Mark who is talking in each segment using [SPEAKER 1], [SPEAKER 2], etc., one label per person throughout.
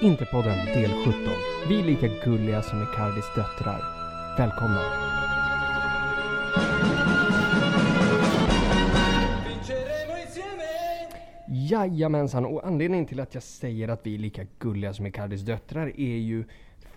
[SPEAKER 1] Interpodden del 17. Vi är lika gulliga som Icardis döttrar. Välkomna! Jajamensan, och anledningen till att jag säger att vi är lika gulliga som Icardis döttrar är ju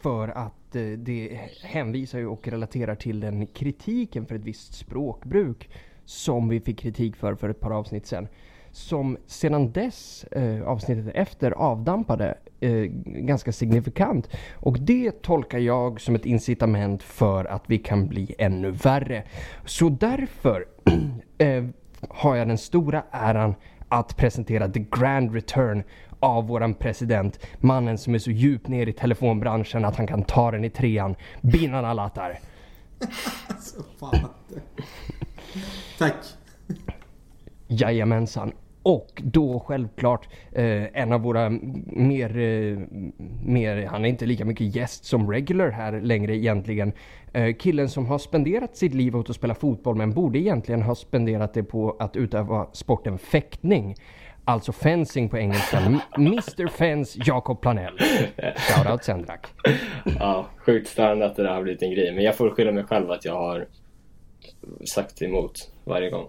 [SPEAKER 1] för att eh, det hänvisar ju och relaterar till den kritiken för ett visst språkbruk som vi fick kritik för för ett par avsnitt sedan. Som sedan dess, eh, avsnittet efter, avdampade eh, ganska signifikant. Och det tolkar jag som ett incitament för att vi kan bli ännu värre. Så därför eh, har jag den stora äran att presentera the grand return av våran president. Mannen som är så djupt ner i telefonbranschen att han kan ta den i trean. Binan Alatar.
[SPEAKER 2] Alltså, fan. Tack.
[SPEAKER 1] Jajamensan. Och då självklart eh, en av våra mer, eh, mer, han är inte lika mycket gäst som regular här längre egentligen. Eh, killen som har spenderat sitt liv åt att spela fotboll men borde egentligen ha spenderat det på att utöva sporten fäktning. Alltså fencing på engelska. Mr Fence Jakob Planell. Shoutout Sendrak.
[SPEAKER 3] Ja, sjukt störande att det där har blivit en grej. Men jag får skylla mig själv att jag har sagt emot varje gång.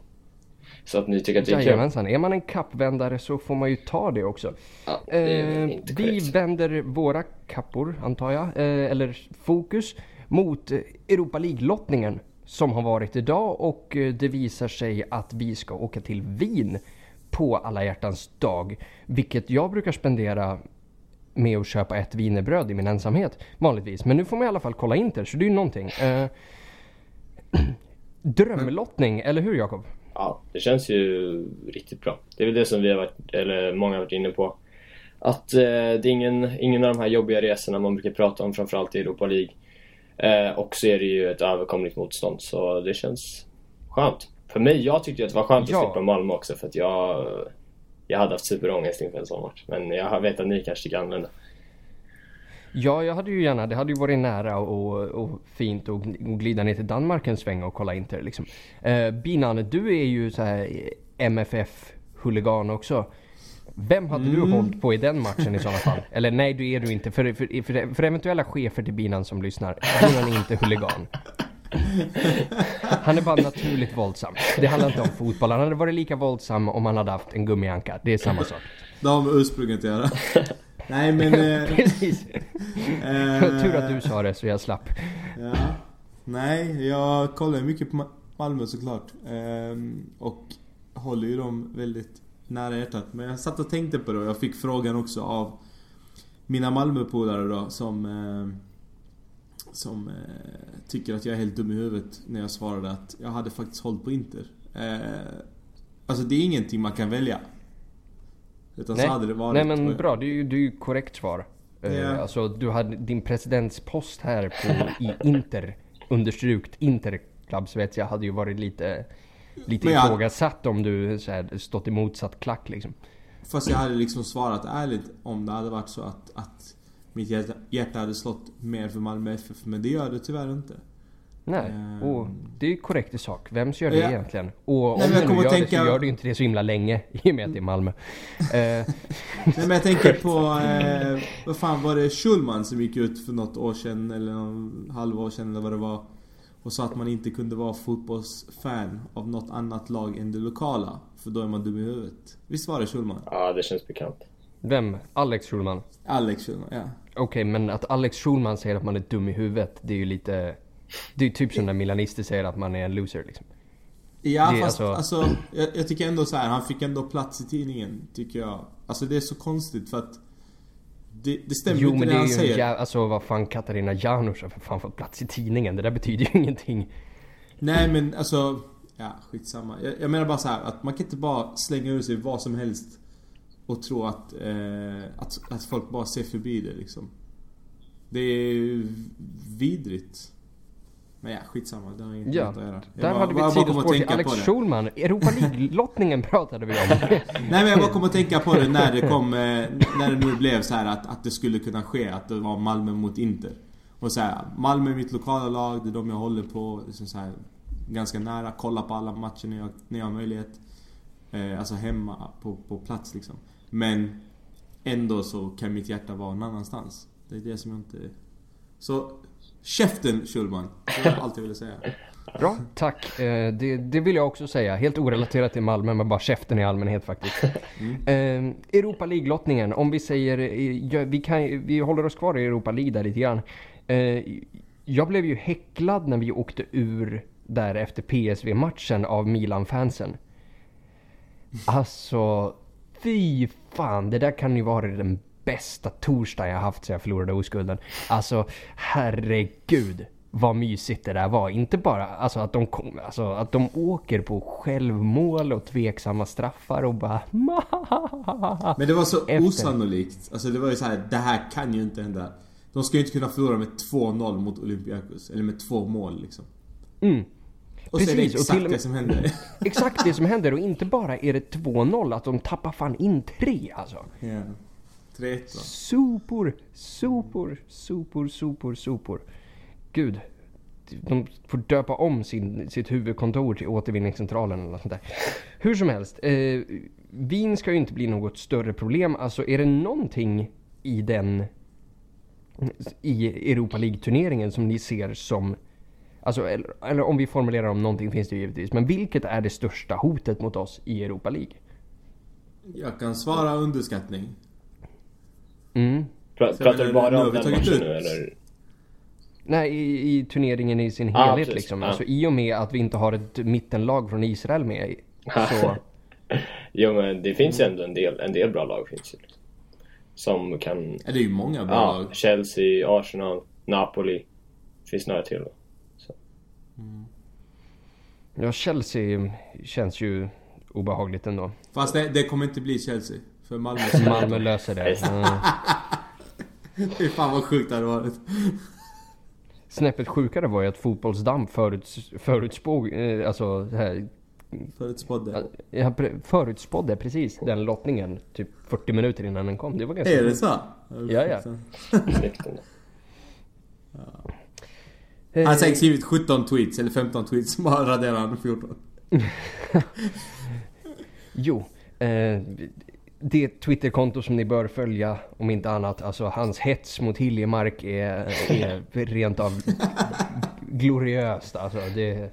[SPEAKER 3] Så att ni tycker att det är kul.
[SPEAKER 1] Jajamensan, är man en kappvändare så får man ju ta det också.
[SPEAKER 3] Ja, det är
[SPEAKER 1] Eh,
[SPEAKER 3] inte
[SPEAKER 1] vi vänder våra kappor, antar jag, eh, eller fokus, mot Europa League-lottningen som har varit idag och eh, det visar sig att vi ska åka till Wien på alla hjärtans dag. Vilket jag brukar spendera med att köpa ett wienerbröd i min ensamhet vanligtvis. Men nu får man i alla fall kolla Inter, så det är ju någonting. Eh, drömlottning, eller hur Jakob?
[SPEAKER 3] Ja, det känns ju riktigt bra. Det är väl det som vi har varit, eller många har varit inne på. Att eh, det är ingen, ingen av de här jobbiga resorna man brukar prata om, framförallt i Europa League. Eh, och så är det ju ett överkomligt motstånd, så det känns skönt. För mig, jag tyckte ju att det var skönt
[SPEAKER 1] Ja.
[SPEAKER 3] att slippa Malmö också, för att jag, jag hade haft superångest inför en sån match. Men jag vet att ni kanske tycker annorlunda.
[SPEAKER 1] Ja, jag hade ju gärna, det hade ju varit nära och, och fint att gl- att glida ner till Danmark en sväng och kolla Inter liksom. Eh, Binan, du är ju så här MFF-huligan också. Vem hade du hållit på i den matchen i sådana fall? Eller nej, du är du inte. För, för, för, för eventuella chefer till Binan som lyssnar, Binan är inte huligan. Han är bara naturligt våldsam. Det handlar inte om fotboll. Han hade varit lika våldsam om han hade haft en gummianka. Det är samma sak.
[SPEAKER 2] Det har med ursprunget att göra. Nej men... Eh,
[SPEAKER 1] Precis.
[SPEAKER 2] eh,
[SPEAKER 1] Tur att du sa det så jag slapp.
[SPEAKER 2] Ja. Nej, jag kollar mycket på Ma- Malmö såklart. Ehm, och håller ju dem väldigt nära hjärtat. Men jag satt och tänkte på det och jag fick frågan också av mina Malmöpolare då som... Eh, som tycker att jag är helt dum i huvudet när jag svarade att jag hade faktiskt hållit på Inter. Alltså det är ingenting man kan välja. Utan
[SPEAKER 1] Nej,
[SPEAKER 2] så hade det varit.
[SPEAKER 1] nej men bra, det är ju, det är ju korrekt svar.
[SPEAKER 2] Ja.
[SPEAKER 1] Alltså du hade din presidentspost här på, i Inter, understrukt Inter Club Svezia hade ju varit lite, lite
[SPEAKER 2] Men jag-
[SPEAKER 1] ifrågasatt om du så här, stått i motsatt klack liksom.
[SPEAKER 2] Fast jag hade liksom svarat ärligt om det hade varit så att, att mitt hjärta, hjärta hade slått mer för Malmö FF. Men det gör det tyvärr inte.
[SPEAKER 1] Nej,
[SPEAKER 2] Ehm.
[SPEAKER 1] och det är ju korrekt i sak. Vems gör det
[SPEAKER 2] Ja.
[SPEAKER 1] egentligen? Och om
[SPEAKER 2] Nej, jag kommer
[SPEAKER 1] gör
[SPEAKER 2] att
[SPEAKER 1] det så
[SPEAKER 2] tänka-
[SPEAKER 1] gör du inte det så himla länge i och med att det är Malmö. Eh,
[SPEAKER 2] Nej men jag tänker på, eh, vad fan var det Schulman som gick ut för något år sedan eller någon halvår sedan eller vad det var. Och sa att man inte kunde vara fotbollsfan av något annat lag än det lokala. För då är man dum i huvudet. Visst var det Schulman?
[SPEAKER 3] Ja, det känns bekant.
[SPEAKER 1] vem? Alex Schulman?
[SPEAKER 2] Alex Schulman, ja.
[SPEAKER 1] Okej, men att Alex Schulman säger att man är dum i huvudet, det är ju lite... Det är ju typ som när milanister säger att man är en loser liksom.
[SPEAKER 2] Ja
[SPEAKER 1] Det är
[SPEAKER 2] fast
[SPEAKER 1] alltså-
[SPEAKER 2] alltså, jag, jag tycker ändå så här, han fick ändå plats i tidningen, tycker jag. Alltså det är så konstigt för att det, det stämmer
[SPEAKER 1] Jo
[SPEAKER 2] inte
[SPEAKER 1] men
[SPEAKER 2] det
[SPEAKER 1] det är
[SPEAKER 2] han
[SPEAKER 1] ju
[SPEAKER 2] säger.
[SPEAKER 1] en jävla, alltså vad fan Katarina Janouch har för fan fått plats i tidningen. Det där betyder ju ingenting.
[SPEAKER 2] Nej men alltså, ja skitsamma. Jag, jag menar bara så här att man kan inte bara slänga ur sig vad som helst och tro att, eh, att, att folk bara ser förbi det liksom. Det är ju vidrigt. Men ja, skitsamma. Det har inget
[SPEAKER 1] Ja, där
[SPEAKER 2] bara-
[SPEAKER 1] hade vi ett sidospår till
[SPEAKER 2] tänka
[SPEAKER 1] Alex. Schulman. Europa League-lottningen pratade vi om.
[SPEAKER 2] Nej men jag bara kom att tänka på det när det kom, eh, när det nu blev så här att, att det skulle kunna ske, att det var Malmö mot Inter. Och så här, Malmö är mitt lokala lag, det är de jag håller på, liksom så här, ganska nära, kolla på alla matcher när jag, när jag har möjlighet. Eh, alltså hemma, på, på plats liksom. Men ändå så kan mitt hjärta vara någon annanstans. Det är det som jag inte... Så, käften Schulman! Det var allt jag ville säga.
[SPEAKER 1] Bra, tack. Eh, det, det vill jag också säga. Helt orelaterat till Malmö, men bara käften i allmänhet faktiskt. Eh, Europa League-lottningen. Om vi säger... eh, ja, vi, kan, vi håller oss kvar i Europa League där lite grann. Jag blev ju häcklad när vi åkte ur där efter PSV-matchen av Milan-fansen. Alltså, fy fan. Det där kan ju vara den bästa torsdagen jag haft sedan jag förlorade oskulden. Alltså, herregud vad mysigt det där var. Inte bara alltså, att, de kom, alltså, att de åker på självmål och tveksamma straffar och bara...
[SPEAKER 2] Men det var så
[SPEAKER 1] Efter.
[SPEAKER 2] osannolikt. Alltså det var ju så här, det här kan ju inte hända. De ska ju inte kunna förlora med 2-0 mot Olympiakos. Eller med två mål liksom.
[SPEAKER 1] Mm.
[SPEAKER 2] Och så är det
[SPEAKER 1] Precis, och
[SPEAKER 2] exakt
[SPEAKER 1] till och med-
[SPEAKER 2] det som händer.
[SPEAKER 1] Exakt det som händer och inte bara är det 2-0, att de tappar fan in tre alltså.
[SPEAKER 2] ja. 3-1 va?
[SPEAKER 1] Sopor, sopor, sopor, sopor, sopor. Gud. De får döpa om sin, sitt huvudkontor till återvinningscentralen eller något sånt där. Hur som helst. Eh, vin ska ju inte bli något större problem. Alltså är det någonting i den i Europa League-turneringen som ni ser som Alltså, eller, eller om vi formulerar om någonting finns det ju givetvis. Men vilket är det största hotet mot oss i Europa League?
[SPEAKER 2] Jag kan svara underskattning.
[SPEAKER 1] Mm.
[SPEAKER 3] Pra,
[SPEAKER 2] Så,
[SPEAKER 3] pratar du bara om den matchen
[SPEAKER 2] ut-
[SPEAKER 3] nu eller?
[SPEAKER 1] Nej, i, i turneringen i sin
[SPEAKER 3] Ah,
[SPEAKER 1] helhet
[SPEAKER 3] precis.
[SPEAKER 1] liksom.
[SPEAKER 3] Ah.
[SPEAKER 1] Alltså i och med att vi inte har ett mittenlag från Israel med. Så,
[SPEAKER 3] Jo men det finns ju ändå en del, en del bra lag finns ju. Som kan...
[SPEAKER 2] Ja, det är ju många bra
[SPEAKER 3] Ja,
[SPEAKER 2] lag.
[SPEAKER 3] Chelsea, Arsenal, Napoli. Finns några till. då.
[SPEAKER 1] ja, Chelsea känns ju obehagligt ändå.
[SPEAKER 2] Fast det, det kommer inte bli Chelsea. För Malmö
[SPEAKER 1] Malmö löser det. Mm.
[SPEAKER 2] Fy fan vad sjukt det hade varit.
[SPEAKER 1] Snäppet sjukare var ju att fotbollsdamm föruts, förutspåg, eh, alltså här,
[SPEAKER 2] Förutspådde.
[SPEAKER 1] jag pre- förutspådde precis den lottningen typ 40 minuter innan den kom. Det var ganska
[SPEAKER 2] Är det så?
[SPEAKER 1] Ja, ja.
[SPEAKER 2] Han har säkert skrivit 17 tweets eller 15 tweets, bara raderar han 14.
[SPEAKER 1] Jo, eh, det Twitterkonto som ni bör följa om inte annat, alltså hans hets mot Hiljemark är, är rent av gloriöst. Alltså det...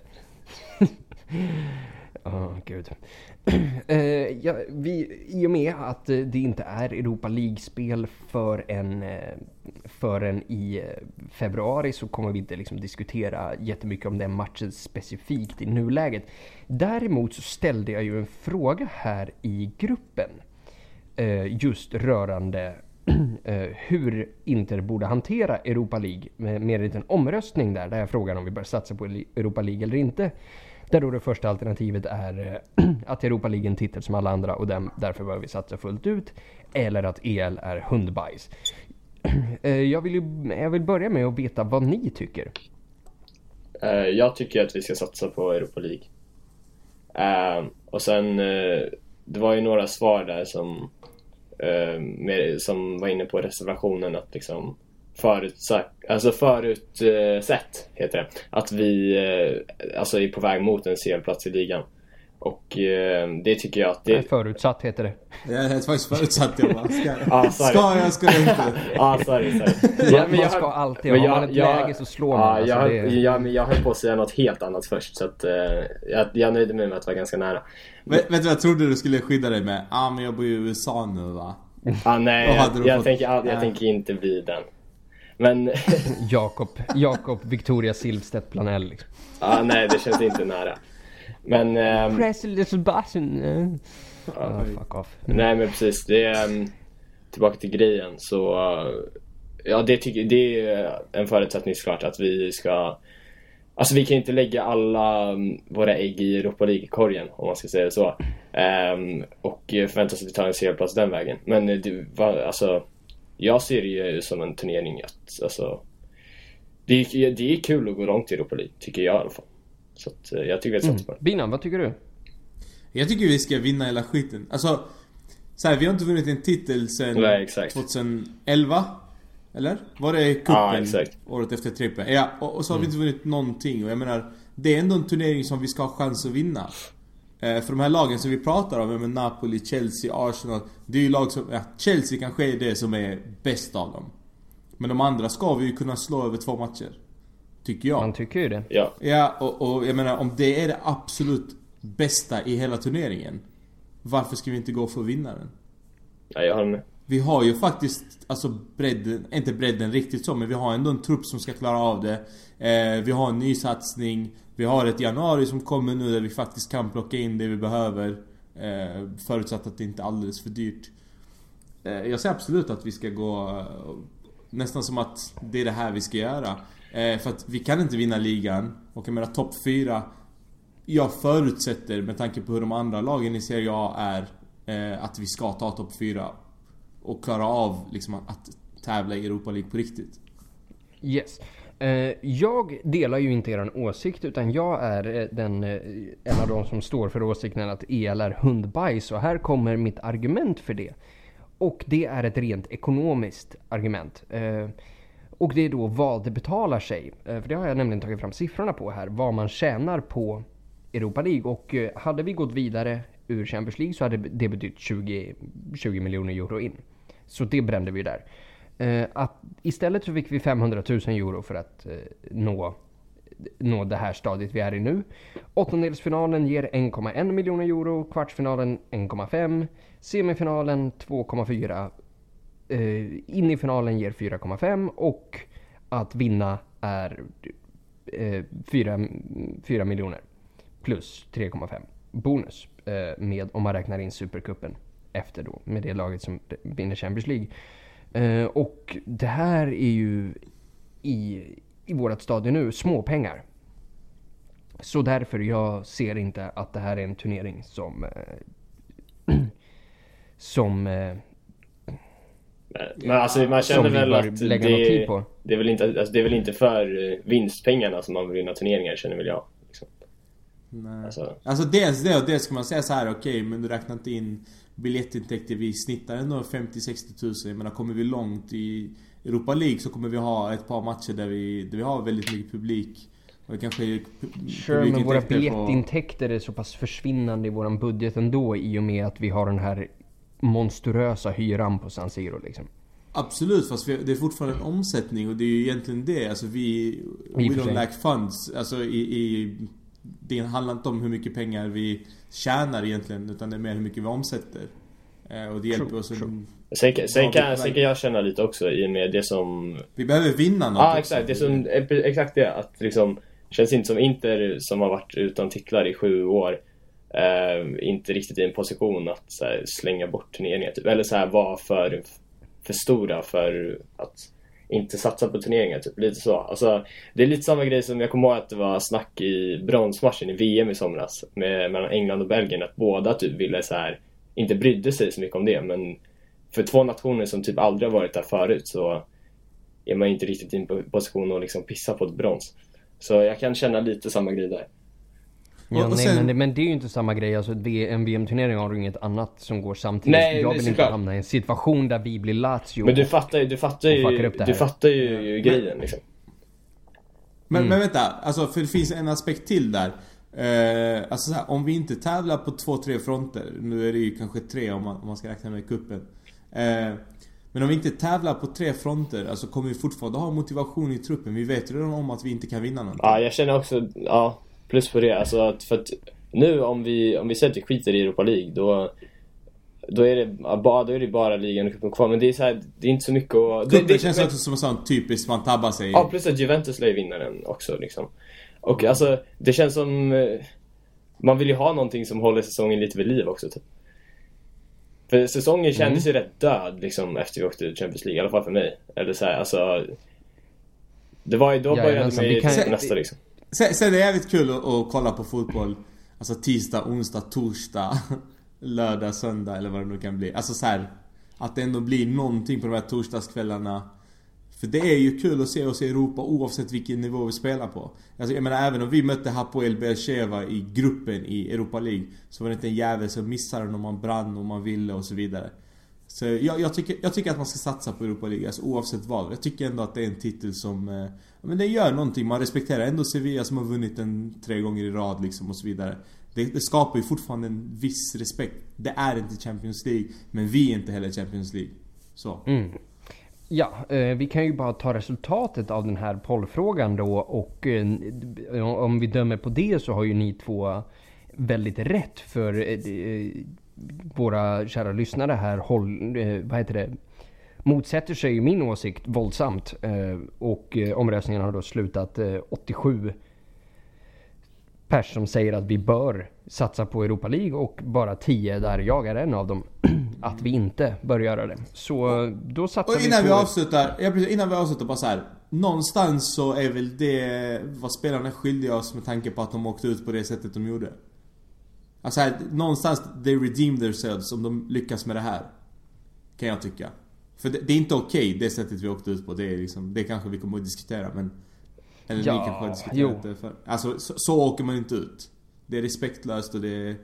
[SPEAKER 1] Åh gud. Uh, ja, vi, I och med att det inte är Europa League-spel förrän, eh, förrän i eh, februari så kommer vi inte liksom diskutera jättemycket om den matchen specifikt i nuläget. Däremot så ställde jag ju en fråga här i gruppen Eh, just rörande eh, hur Inter borde hantera Europa League med, med en liten omröstning där, där jag frågar om vi bör satsa på Europa League eller inte. Där då det första alternativet är att Europa League är en titel som alla andra och dem, därför bör vi satsa fullt ut. Eller att EL är hundbajs. Eh, jag, vill ju, jag vill börja med att veta vad ni tycker.
[SPEAKER 3] Eh, jag tycker att vi ska satsa på Europa League. Och sen, det var ju några svar där som, eh, med, som var inne på reservationen att liksom förutsatt, alltså förutsett heter det, att vi eh, alltså är på väg mot en CL-plats i ligan. Och eh, det tycker jag att det...
[SPEAKER 1] Förutsatt heter det.
[SPEAKER 2] Jag hade faktiskt förutsatt jag bara, ska,
[SPEAKER 3] Ah,
[SPEAKER 2] ska jag, ska jag inte?
[SPEAKER 3] Ja, sorry, sorry.
[SPEAKER 1] Ja, man ska alltid,
[SPEAKER 3] men
[SPEAKER 1] har
[SPEAKER 3] jag-
[SPEAKER 1] man ett
[SPEAKER 3] jag-
[SPEAKER 1] läge så slår man.
[SPEAKER 3] Ja,
[SPEAKER 1] alltså,
[SPEAKER 3] jag,
[SPEAKER 1] det,
[SPEAKER 3] ja, men jag höll på att säga något helt annat först så att eh, jag, jag nöjde mig med att vara ganska nära.
[SPEAKER 2] Vet, vet du vad jag trodde du skulle skydda dig med? Ja ah, men jag bor i USA nu va?
[SPEAKER 3] Ah, nej, jag, jag,
[SPEAKER 2] fått?
[SPEAKER 3] tänker, jag, jag
[SPEAKER 2] Ja.
[SPEAKER 3] tänker inte bli den. Men,
[SPEAKER 1] Jakob, Jakob Victoria Silvstedt Planell. Liksom.
[SPEAKER 3] ah, nej det känns inte nära. Men, ehm,
[SPEAKER 1] President Bassen.
[SPEAKER 3] ja,
[SPEAKER 1] Ah, fuck off.
[SPEAKER 3] nej men precis. Det är, ehm, tillbaka till grejen så, eh, ja det, tycker, det är en förutsättning såklart att vi ska Alltså vi kan inte lägga alla mm, våra ägg i Europa League-korgen om man ska säga så. Ehm, och förvänta sig att vi tar en CL-plats den vägen. Men eh, det, va, alltså, jag ser det ju som en turnering att, alltså, det, är- det är kul att gå långt i Europa League, tycker jag i alla fall. Så att, eh, jag tycker vi satsar på det.
[SPEAKER 1] Binan, vad tycker du?
[SPEAKER 2] Jag tycker vi ska vinna hela skiten. Alltså, så här, vi har inte vunnit en titel sen
[SPEAKER 3] Nej, exakt.
[SPEAKER 2] 2011. Eller? Var det cupen
[SPEAKER 3] Ja,
[SPEAKER 2] året efter trippen? Ja, och, och så har vi inte vunnit någonting. Och jag menar, det är ändå en turnering som vi ska ha chans att vinna. Eh, för de här lagen som vi pratar om, med Napoli, Chelsea, Arsenal. Det är ju lag som, ja, Chelsea kanske är det som är bäst av dem. Men de andra ska vi ju kunna slå över två matcher. Tycker jag.
[SPEAKER 1] Man tycker ju det.
[SPEAKER 3] Ja.
[SPEAKER 2] Ja, och, och jag menar om det är det absolut bästa i hela turneringen. Varför ska vi inte gå för vinnaren?
[SPEAKER 3] ja, jag håller med.
[SPEAKER 2] Vi har ju faktiskt, alltså bredden, inte bredden riktigt så, men vi har ändå en trupp som ska klara av det. Eh, vi har en ny satsning. Vi har ett januari som kommer nu där vi faktiskt kan plocka in det vi behöver. Eh, förutsatt att det inte är alldeles för dyrt. Eh, jag ser absolut att vi ska gå eh, nästan som att det är det här vi ska göra. Eh, för att vi kan inte vinna ligan. Och jag menar topp 4 Jag förutsätter med tanke på hur de andra lagen i Serie A är eh, Att vi ska ta topp 4 Och klara av liksom att tävla i Europa League på riktigt.
[SPEAKER 1] Yes. Eh, jag delar ju inte er åsikt utan jag är eh, den, eh, en av de som står för åsikten att EL är hundbajs och här kommer mitt argument för det. Och det är ett rent ekonomiskt argument. Och det är då vad det betalar sig. Eh, för det har jag nämligen tagit fram siffrorna på här. Vad man tjänar på Europa League. Och eh, hade vi gått vidare ur Champions League så hade det betytt 20, 20 miljoner euro in. Så det brände vi där. Eh, att istället så fick vi 500 000 euro för att nå, nå det här stadiet vi är i nu. Åttondelsfinalen ger 1,1 miljoner euro, kvartsfinalen 1,5, semifinalen 2,4, eh, in i finalen ger 4,5 och att vinna är eh, 4, 4 miljoner plus 3,5 bonus eh, med om man räknar in supercupen efter då med det laget som vinner Champions League. Eh, och det här är ju i, i vårat stadie nu småpengar. Så därför jag ser inte att det här är en turnering som eh, som eh, eh,
[SPEAKER 3] Men alltså man känner väl att det, det, är väl inte, alltså det är väl inte för eh, vinstpengarna som man vill vinna turneringar känner väl jag. Liksom.
[SPEAKER 2] Nej.
[SPEAKER 3] Alltså,
[SPEAKER 2] Alltså dels det och dels ska man säga så här: okej men du räknar inte in biljettintäkter. Vi snittar ändå 50-60 tusen. Jag menar kommer vi långt i Europa League så kommer vi ha ett par matcher där vi, där vi har väldigt mycket publik. Och det kanske
[SPEAKER 1] Sure, men våra biljettintäkter är så pass försvinnande i våran budget ändå i och med att vi har den här monstruösa hyran på San Siro liksom.
[SPEAKER 2] Absolut, fast vi, det är fortfarande en omsättning och det är ju egentligen det. Alltså vi... We
[SPEAKER 1] I för
[SPEAKER 2] don't lack funds. Alltså i, i... Det handlar inte om hur mycket pengar vi tjänar egentligen, utan det är mer hur mycket vi omsätter. Eh, och det hjälper
[SPEAKER 1] True,
[SPEAKER 2] oss.
[SPEAKER 1] true.
[SPEAKER 3] sen, kan- sen, kan, sen kan jag känna lite också i och med det som
[SPEAKER 2] Vi behöver vinna något
[SPEAKER 3] Ja
[SPEAKER 2] också.
[SPEAKER 3] exakt, det som, exakt det att liksom Känns inte som Inter som har varit utan titlar i sju år eh, Inte riktigt i en position att så här, slänga bort turneringar typ. Eller så här vara för, för stora för att inte satsa på turneringar typ. Lite så. Alltså, det är lite samma grej som jag kommer ihåg att det var snack i bronsmatchen i VM i somras med, mellan England och Belgien att båda typ ville så här inte brydde sig så mycket om det men för två nationer som typ aldrig har varit där förut så är man inte riktigt i en position att liksom pissa på ett brons. Så jag kan känna lite samma grej där.
[SPEAKER 1] Ja,
[SPEAKER 2] och
[SPEAKER 1] nej,
[SPEAKER 2] sen-
[SPEAKER 1] men, det, men det är ju inte samma grej. Alltså, en VM-turnering har ju inget annat som går samtidigt.
[SPEAKER 3] Nej,
[SPEAKER 1] jag vill inte
[SPEAKER 3] såklart.
[SPEAKER 1] hamna i en situation där vi blir Lazio.
[SPEAKER 3] Men du fattar ju, du fattar
[SPEAKER 1] Och
[SPEAKER 3] ju, du fattar ju grejen liksom.
[SPEAKER 2] Men,
[SPEAKER 1] Mm.
[SPEAKER 2] men vänta, alltså för det finns en aspekt till där. Eh, alltså så här, om vi inte tävlar på två, tre fronter. Nu är det ju kanske tre om man, om man ska räkna med kuppen. Eh, men om vi inte tävlar på tre fronter, alltså kommer vi fortfarande ha motivation i truppen. Vi vet ju redan om att vi inte kan vinna någonting.
[SPEAKER 3] Ja, jag känner också, ja, plus på det. Alltså att, för att nu om vi, om vi säger att vi skiter i Europa League då då är, det, ja, bara, då är det bara ligan och cupen kvar, men det är så här, det är inte så mycket att...
[SPEAKER 2] Kuppen
[SPEAKER 3] det, det,
[SPEAKER 2] känns
[SPEAKER 3] men-
[SPEAKER 2] också som en sån typiskt man tabbar sig.
[SPEAKER 3] Ja, plus att Juventus lär ju vinna den också liksom. Och alltså, det känns som... eh, Man vill ju ha någonting som håller säsongen lite vid liv också typ. För säsongen kändes ju rätt död liksom efter vi åkte ut Champions League, i alla fall för mig. Eller så här, alltså... Det var ju, då började
[SPEAKER 1] Jajamensan,
[SPEAKER 3] man ju nästa liksom.
[SPEAKER 2] Sen, sen är det jävligt kul att, att kolla på fotboll Alltså tisdag, onsdag, torsdag Lördag, söndag eller vad det nu kan bli. Alltså så här, Att det ändå blir någonting på de här torsdagskvällarna. För det är ju kul att se oss i Europa oavsett vilken nivå vi spelar på. Alltså jag menar även om vi mötte Hapoel Beersheva i gruppen i Europa League Så var det inte en jävel som missade den om man brann, och man ville och så vidare så jag, jag, tycker, jag tycker att man ska satsa på Europa League, alltså oavsett vad. Jag tycker ändå att det är en titel som... Eh, men det gör någonting. Man respekterar ändå Sevilla som har vunnit den tre gånger i rad liksom och så vidare. Det, det skapar ju fortfarande en viss respekt. Det är inte Champions League, men vi är inte heller Champions League. Så.
[SPEAKER 1] Mm. Ja, eh, vi kan ju bara ta resultatet av den här pollfrågan då och eh, om vi dömer på det så har ju ni två väldigt rätt för eh, våra kära lyssnare här håll, eh, vad heter det, motsätter sig min åsikt våldsamt eh, och omröstningen har då slutat 87 pers som säger att vi bör satsa på Europa League och bara 10 där jag är en av dem att vi inte bör göra det. Så då satsar
[SPEAKER 2] och innan
[SPEAKER 1] vi
[SPEAKER 2] på... vi avslutar, ja, precis, innan vi avslutar bara så här. Någonstans så är väl det vad spelarna är skyldiga oss med tanke på att de åkte ut på det sättet de gjorde. Alltså här, någonstans, they redeem themselves om de lyckas med det här. Kan jag tycka. För det, det är inte okej okay, det sättet vi åkte ut på. Det är liksom, det kanske vi kommer att diskutera men... Eller ja, ni kanske har diskuterat det för. Alltså så, så åker man inte ut. Det är respektlöst och det är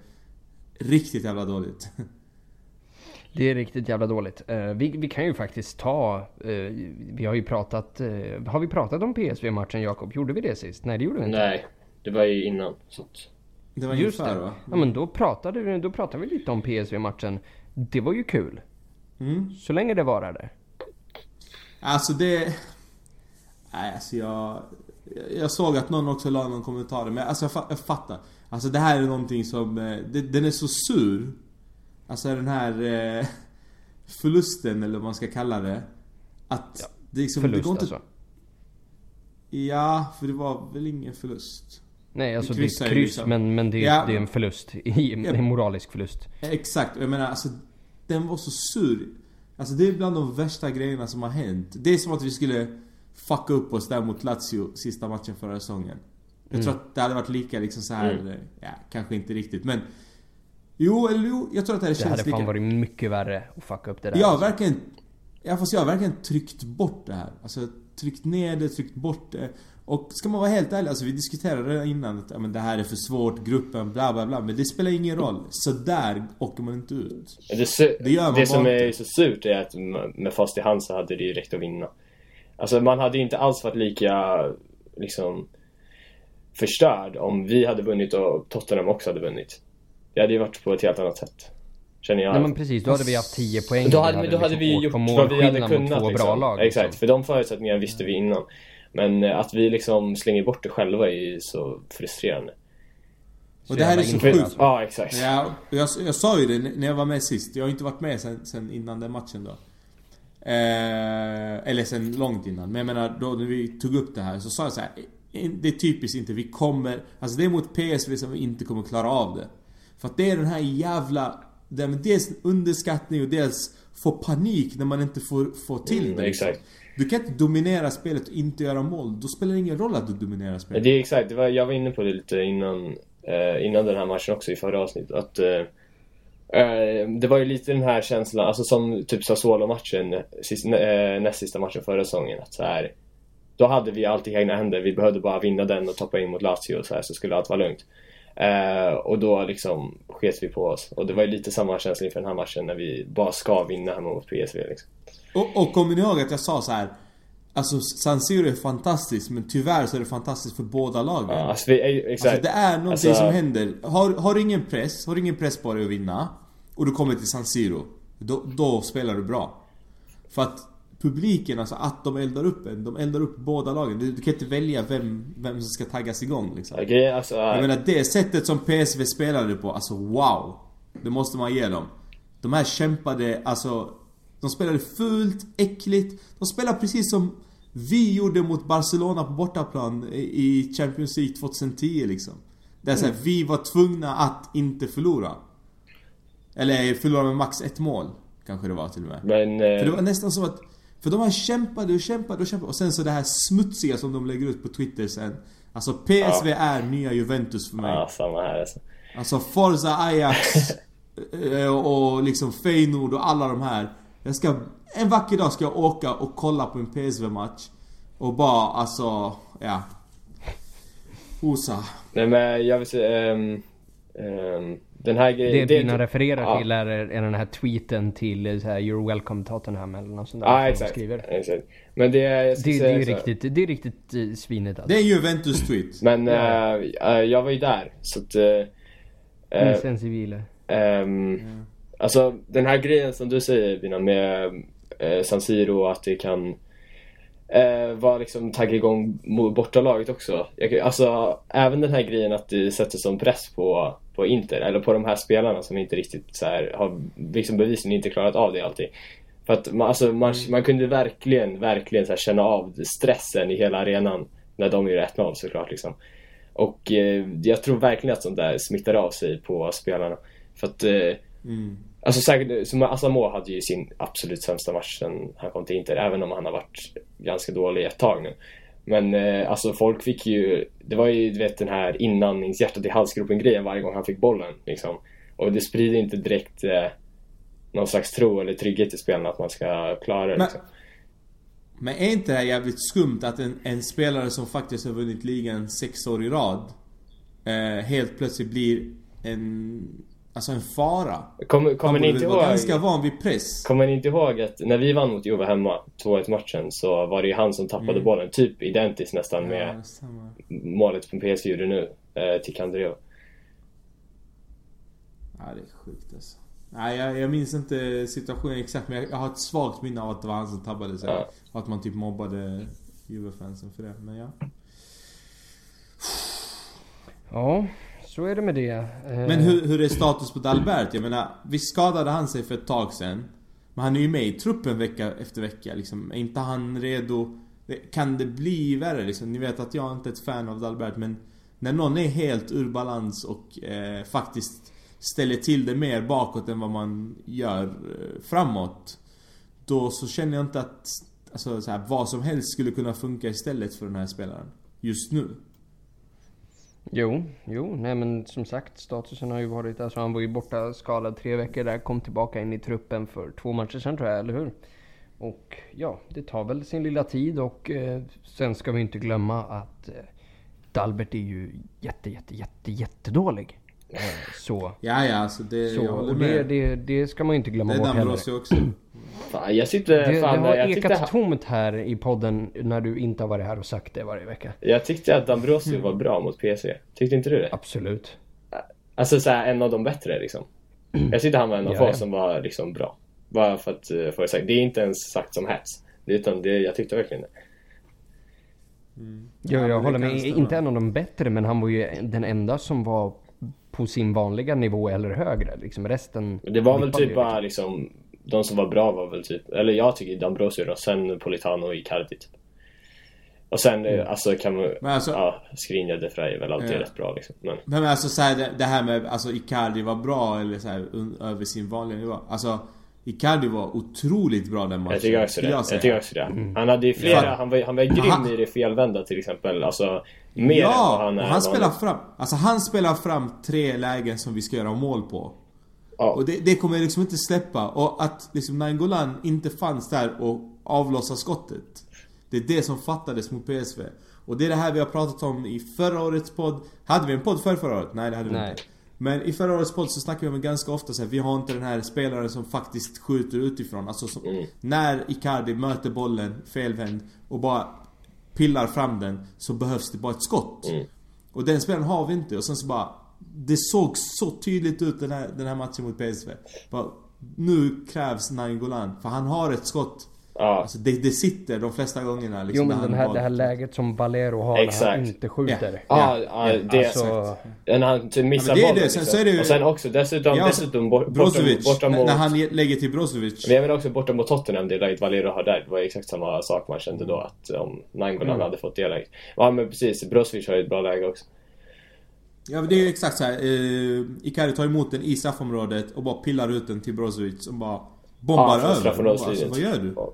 [SPEAKER 2] riktigt jävla dåligt.
[SPEAKER 1] Det är riktigt jävla dåligt. Uh, vi, vi, kan ju faktiskt ta... Uh, vi har ju pratat... Uh, har vi pratat om PSV-matchen Jakob? Gjorde vi det sist? Nej det gjorde vi inte.
[SPEAKER 3] Nej, det var ju innan. Så att...
[SPEAKER 2] Det var Just ungefär det. va?
[SPEAKER 1] Ja men då pratade, vi, då pratade vi lite om PSV-matchen. Det var ju kul. Mm. Så länge det varade.
[SPEAKER 2] Alltså det... Nej alltså jag... Jag såg att någon också la någon kommentar men alltså jag, jag fattar. Alltså det här är någonting som... Det, den är så sur. Alltså den här eh, förlusten eller vad man ska kalla det. Att
[SPEAKER 1] ja, det liksom... Förlust det går inte, alltså?
[SPEAKER 2] Ja, för det var väl ingen förlust.
[SPEAKER 1] Nej alltså det är kryss liksom. men, men det, är, ja. det är en förlust. En moralisk förlust.
[SPEAKER 2] Exakt, jag menar alltså Den var så sur. Alltså det är bland de värsta grejerna som har hänt. Det är som att vi skulle fucka upp oss där mot Lazio sista matchen förra säsongen. Jag mm. tror att det hade varit lika liksom så här, mm. ja kanske inte riktigt men Jo, eller jo, jag tror att det hade
[SPEAKER 1] känts lika. Det hade fan varit mycket värre att fucka upp det där.
[SPEAKER 2] Jag har verkligen... Ja fast jag har verkligen tryckt bort det här. Alltså tryckt ner det, tryckt bort det. Och ska man vara helt ärlig, alltså vi diskuterade innan att ja, men det här är för svårt, gruppen, bla bla bla. Men det spelar ingen roll. Så där åker man inte ut.
[SPEAKER 3] Det, det gör man Det som är så surt är att med fast i hand så hade det ju räckt att vinna. Alltså man hade ju inte alls varit lika liksom förstörd om vi hade vunnit och Tottenham också hade vunnit. Det hade ju varit på ett helt annat sätt. Känner jag.
[SPEAKER 1] Nej men precis, då hade vi haft 10 poäng.
[SPEAKER 3] Då hade, vi, då hade liksom vi gjort vad vi hade kunnat. Två liksom. bra lag, liksom. Exakt, för de förutsättningarna visste vi innan. Men eh, att vi liksom slänger bort det själva är ju så frustrerande.
[SPEAKER 2] Och det här är så sjukt.
[SPEAKER 3] Ja, exakt.
[SPEAKER 2] Ja, jag, jag sa ju det när jag var med sist. Jag har inte varit med sen, sen innan den matchen då. Eh, eller sen långt innan. Men jag menar, då när vi tog upp det här så sa jag så här. Det är typiskt inte. Vi kommer... Alltså det är mot PSV som vi inte kommer klara av det. För att det är den här jävla... Det är dels underskattning och dels få panik när man inte får, får till mm, det.
[SPEAKER 3] Exakt.
[SPEAKER 2] Du kan inte dominera spelet och inte göra mål. Då spelar det ingen roll att du dominerar spelet.
[SPEAKER 3] Det är exakt, det var, jag var inne på det lite innan, eh, innan den här matchen också i förra avsnittet. Att, eh, eh det var ju lite den här känslan, alltså som typ Sassuolo-matchen, eh, näst sista matchen förra säsongen. Att så här, då hade vi allt i egna händer. Vi behövde bara vinna den och toppa in mot Lazio och så, här, så skulle allt vara lugnt. Eh, och då liksom sket vi på oss. Och det var ju lite samma känsla inför den här matchen när vi bara ska vinna hemma mot PSV liksom.
[SPEAKER 2] Och, och kommer ni ihåg att jag sa så här. Alltså San Siro är fantastiskt men tyvärr så är det fantastiskt för båda lagen.
[SPEAKER 3] Ja, alltså, vi, exakt.
[SPEAKER 2] Alltså, det är någonting alltså... som händer. Har, har ingen press, har du ingen press på dig att vinna och du kommer till San Siro. Då, då spelar du bra. För att publiken, alltså att de eldar upp en. De eldar upp båda lagen. Du, du kan inte välja vem, vem som ska taggas igång liksom.
[SPEAKER 3] Okay, alltså,
[SPEAKER 2] Jag menar det sättet som PSV spelade på, alltså wow. Det måste man ge dem. De här kämpade, alltså de spelade fult, äckligt. De spelade precis som vi gjorde mot Barcelona på bortaplan i Champions League 2010 liksom. Där mm. vi var tvungna att inte förlora. Eller förlora med max ett mål. Kanske det var till och med.
[SPEAKER 3] Men, eh...
[SPEAKER 2] För det var nästan som att... För de här kämpade och kämpade och kämpade. Och sen så det här smutsiga som de lägger ut på Twitter sen. Alltså PSV ja. är nya Juventus för mig.
[SPEAKER 3] Ja, samma här alltså.
[SPEAKER 2] Alltså Forza Ajax eh, och liksom Feyenoord och alla de här. Jag ska... En vacker dag ska jag åka och kolla på en PSV-match. Och bara alltså, ja. Osa.
[SPEAKER 3] Nej men jag vill säga... Um, um, den här
[SPEAKER 1] grejen... Det Bina refererar ja. till är, är den här tweeten till så här, You're welcome Tottenham eller något sånt där.
[SPEAKER 3] Ja exakt. Skriver. exakt. Men det är...
[SPEAKER 1] Jag det, det, är riktigt, det är riktigt uh, svinigt
[SPEAKER 2] alltså. Det är Juventus-tweet.
[SPEAKER 3] Men uh, uh, jag var ju där. Så att... Uh, Eh,
[SPEAKER 1] Insensibile.
[SPEAKER 3] ehm, Alltså den här grejen som du säger Bina med eh, San Siro att det kan eh, vara liksom tagga igång bortalaget också. Jag, alltså även den här grejen att det sätter som press på, på Inter eller på de här spelarna som inte riktigt så här, har liksom bevisligen inte klarat av det alltid. För att man, alltså, man, man kunde verkligen, verkligen så här, känna av stressen i hela arenan när de gjorde 1-0 såklart liksom. Och eh, jag tror verkligen att sånt där smittar av sig på spelarna. För att eh,
[SPEAKER 2] Mm.
[SPEAKER 3] Alltså säkert, som hade ju sin absolut sämsta match sen han kom till Inter, även om han har varit ganska dålig ett tag nu. Men eh, alltså folk fick ju, det var ju du vet den här inandnings hjärtat i halsgropen grejen varje gång han fick bollen liksom. Och det sprider inte direkt eh, någon slags tro eller trygghet i spelarna att man ska klara det
[SPEAKER 2] Men-
[SPEAKER 3] liksom.
[SPEAKER 2] Men är inte det här jävligt skumt att en, en spelare som faktiskt har vunnit ligan sex år i rad eh, helt plötsligt blir en, alltså en fara? Han
[SPEAKER 3] kommer ni inte ihåg?
[SPEAKER 2] ganska van vid press.
[SPEAKER 3] Kommer ni inte ihåg att när vi vann mot Juve hemma, 2-1 matchen, så var det ju han som tappade
[SPEAKER 2] Mm.
[SPEAKER 3] bollen. Typ identiskt nästan
[SPEAKER 2] Ja,
[SPEAKER 3] med
[SPEAKER 2] stämmer.
[SPEAKER 3] målet som PSG gjorde nu, eh, till Candreo.
[SPEAKER 2] Ja, det är sjukt alltså. Nej, jag, jag minns inte situationen exakt men jag, jag har ett svagt minne av att det var han som tabbade sig.
[SPEAKER 3] Ja.
[SPEAKER 2] Och att man typ mobbade Juve-fansen för det. Men ja.
[SPEAKER 1] Ja, så är det med det. Eh,
[SPEAKER 2] men hur, hur är status på Dalbert? Jag menar, visst skadade han sig för ett tag sen. Men han är ju med i truppen vecka efter vecka liksom. Är inte han redo? Kan det bli värre liksom? Ni vet att jag inte är ett fan av Dalbert men när någon är helt ur balans och eh, faktiskt ställer till det mer bakåt än vad man gör eh, framåt. Då så känner jag inte att alltså, så här, vad som helst skulle kunna funka istället för den här spelaren. Just nu.
[SPEAKER 1] Jo, jo, nej men som sagt statusen har ju varit, alltså han var ju borta skadad tre veckor där, kom tillbaka in i truppen för två matcher sen, tror jag, eller hur? Och ja, det tar väl sin lilla tid och eh, sen ska vi inte glömma att eh, Dalbert är ju jätte, jätte, jätte, jättedålig. Eh, så,
[SPEAKER 2] Ja, ja, alltså det, jag
[SPEAKER 1] så
[SPEAKER 2] håller
[SPEAKER 1] och det,
[SPEAKER 2] med.
[SPEAKER 1] det, det ska man ju inte glömma
[SPEAKER 2] Det är
[SPEAKER 1] bort heller.
[SPEAKER 2] Dambrosio också.
[SPEAKER 3] Fan, jag tyckte...
[SPEAKER 1] Det, det
[SPEAKER 3] fan,
[SPEAKER 1] har
[SPEAKER 3] jag, tyckte,
[SPEAKER 1] ekat tomt här i podden när du inte har varit här och sagt det varje vecka.
[SPEAKER 3] jag tyckte att Dambrosio var bra mot PSG. Tyckte inte du det?
[SPEAKER 1] Absolut.
[SPEAKER 3] Alltså såhär, en av de bättre liksom. Jag tyckte han var en av
[SPEAKER 1] Ja,
[SPEAKER 3] få
[SPEAKER 1] ja.
[SPEAKER 3] som var liksom bra. Bara för att uh, få det sagt. Det är inte ens sagt som hets. Det- Utan det, jag tyckte verkligen det.
[SPEAKER 1] Ja,
[SPEAKER 2] Ja,
[SPEAKER 1] jag
[SPEAKER 2] men det
[SPEAKER 1] håller med. Inte en av de bättre, men han var ju den enda som var på sin vanliga nivå eller högre. Liksom resten...
[SPEAKER 3] Det var väl typ bara liksom... De som var bra var väl typ... Eller jag tycker Dambrosio då. Sen Politano och Icardi typ. Och sen
[SPEAKER 1] Mm.
[SPEAKER 3] eh, alltså kan man...
[SPEAKER 2] Men alltså-
[SPEAKER 3] Ja, Skriniar de Frey är väl alltid
[SPEAKER 2] Ja.
[SPEAKER 3] rätt bra liksom. Men...
[SPEAKER 2] Men alltså så här, det, det här med alltså Icardi var bra eller så här, un, över sin vanliga nivå. Alltså Icardi var otroligt bra den matchen.
[SPEAKER 3] Jag tycker också det. Jag,
[SPEAKER 2] säga.
[SPEAKER 3] tycker också det. Han hade ju flera,
[SPEAKER 2] Fan.
[SPEAKER 3] han var, han var grym
[SPEAKER 2] Han-
[SPEAKER 3] i det felvända till exempel. Alltså, mer än vad
[SPEAKER 2] Ja,
[SPEAKER 3] han
[SPEAKER 2] och
[SPEAKER 3] är
[SPEAKER 2] han spelar
[SPEAKER 3] vanligt.
[SPEAKER 2] fram, alltså han spelar fram tre lägen som vi ska göra mål på.
[SPEAKER 3] Ja.
[SPEAKER 2] Och det, det kommer jag liksom inte släppa. Och att liksom Nainggolan inte fanns där och avlossa skottet. Det är det som fattades mot PSV. Och det är det här vi har pratat om i förra årets podd. Hade vi en podd för förra året? Nej det hade vi
[SPEAKER 1] Nej.
[SPEAKER 2] inte. Men i förra årets podd så snackade vi om ganska ofta så här, vi har inte den här spelaren som faktiskt skjuter utifrån. Alltså som,
[SPEAKER 3] Mm.
[SPEAKER 2] när Icardi möter bollen felvänd och bara pillar fram den så behövs det bara ett skott.
[SPEAKER 3] Mm.
[SPEAKER 2] Och den spelaren har vi inte och sen så bara Det såg så tydligt ut den här, den här matchen mot PSV. Bara, nu krävs Nainggolan för han har ett skott.
[SPEAKER 3] Ja,
[SPEAKER 2] Alltså det, det sitter de flesta gångerna
[SPEAKER 1] Jo
[SPEAKER 2] liksom,
[SPEAKER 1] men
[SPEAKER 2] när
[SPEAKER 1] den här, det här läget som Valero har när
[SPEAKER 3] Exakt.
[SPEAKER 1] han inte skjuter.
[SPEAKER 3] ja,
[SPEAKER 2] Ja,
[SPEAKER 3] ja, det...
[SPEAKER 1] Alltså,
[SPEAKER 3] När han typ missar
[SPEAKER 2] Ja, men det är
[SPEAKER 3] bollen
[SPEAKER 2] det. Sen
[SPEAKER 3] liksom.
[SPEAKER 2] så är det ju-
[SPEAKER 3] Och sen också dessutom,
[SPEAKER 2] Ja,
[SPEAKER 3] dessutom bort, borta,
[SPEAKER 2] Brozovic,
[SPEAKER 3] borta
[SPEAKER 2] när,
[SPEAKER 3] mot...
[SPEAKER 2] när han ge- lägger till Brozovic.
[SPEAKER 3] Men jag menar också borta mot Tottenham, det läget Valero har där. Det var exakt samma sak man kände då att om Nainggolan
[SPEAKER 1] Mm.
[SPEAKER 3] hade fått det läget. Ja men precis, Brozovic har ju ett bra läge också.
[SPEAKER 2] Ja men det är ju exakt så här. Eh, Icardi tar emot den i straffområdet och bara pillar ut den till Brozovic och bara bombar
[SPEAKER 3] Ja,
[SPEAKER 2] över. Alltså, vad gör du?
[SPEAKER 3] Ja.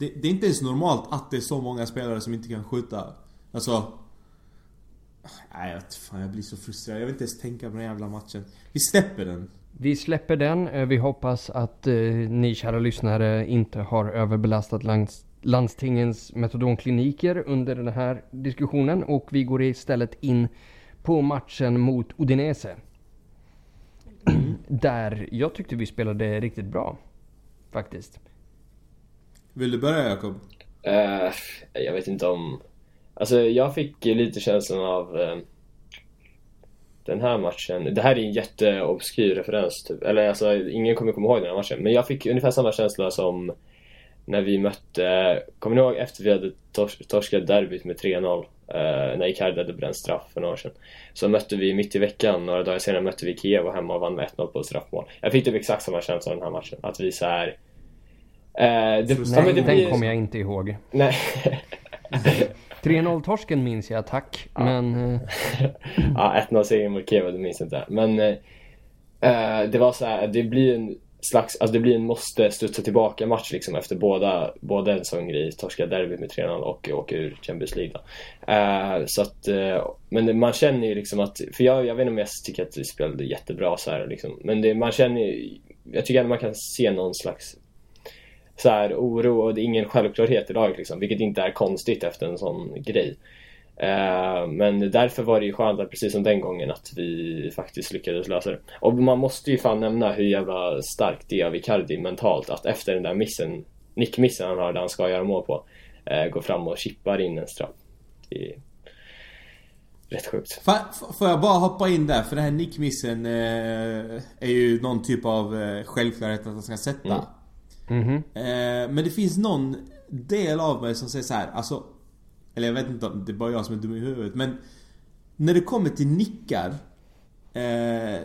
[SPEAKER 2] Det, det är inte ens normalt att det är så många spelare som inte kan skjuta. Alltså... Nej jag fan, jag blir så frustrerad. Jag vill inte ens tänka på den jävla matchen. Vi släpper den.
[SPEAKER 1] vi släpper den. Eh, Vi hoppas att eh, ni kära lyssnare inte har överbelastat lands landstingens metadonkliniker under den här diskussionen. Och vi går istället in på matchen mot Udinese. Där jag tyckte vi spelade riktigt bra. Faktiskt.
[SPEAKER 2] Vill du börja Jakob?
[SPEAKER 3] Uh, jag vet inte om... Alltså jag fick lite känslan av... uh, den här matchen. Det här är en jätteobskyr referens typ. Eller alltså, ingen kommer komma ihåg den här matchen. Men jag fick ungefär samma känsla som när vi mötte, kommer ni ihåg efter vi hade tors torskat derbyt med 3-0? Uh, eh, när Icardi hade bränt straff för några år sedan. Så mötte vi mitt i veckan, några dagar senare mötte vi Kiev och hemma och vann med 1-0 på straffmål. Jag fick typ exakt samma känsla av den här matchen. Att vi så här. Uh,
[SPEAKER 1] det, Nej, ja, det den kommer jag inte ihåg.
[SPEAKER 3] Nej.
[SPEAKER 1] 3-0-torsken minns jag, tack. Ja. Men... Uh...
[SPEAKER 3] ja, 1-0 segern mot Kiev, det minns jag inte. Men det var så här, det blir en slags, alltså det blir en måste studsa tillbaka match liksom efter båda, både en sån grej, torska derbyt med 3-0 och åka ur Champions League då. Uh, så att, uh, men man känner ju liksom att, för jag, jag vet inte om jag tycker att vi spelade jättebra så här liksom, men det, man känner ju, jag tycker ändå man kan se någon slags så här, oro och det är ingen självklarhet i laget liksom, vilket inte är konstigt efter en sån grej. Eh, men därför var det ju skönt att precis som den gången att vi faktiskt lyckades lösa det. Och man måste ju fan nämna hur jävla starkt det är av Icardi mentalt att efter den där missen, nickmissen han har där han ska göra mål på, uh, gå fram och chippar in en straff. Det är rätt sjukt.
[SPEAKER 2] Får jag bara hoppa in där? För den här nickmissen uh, är ju någon typ av självklarhet att han ska sätta. Mm. Mm -hmm. Men det finns någon del av mig som säger så här, alltså eller jag vet inte om det är bara jag som är dum i huvudet men När det kommer till nickar eh,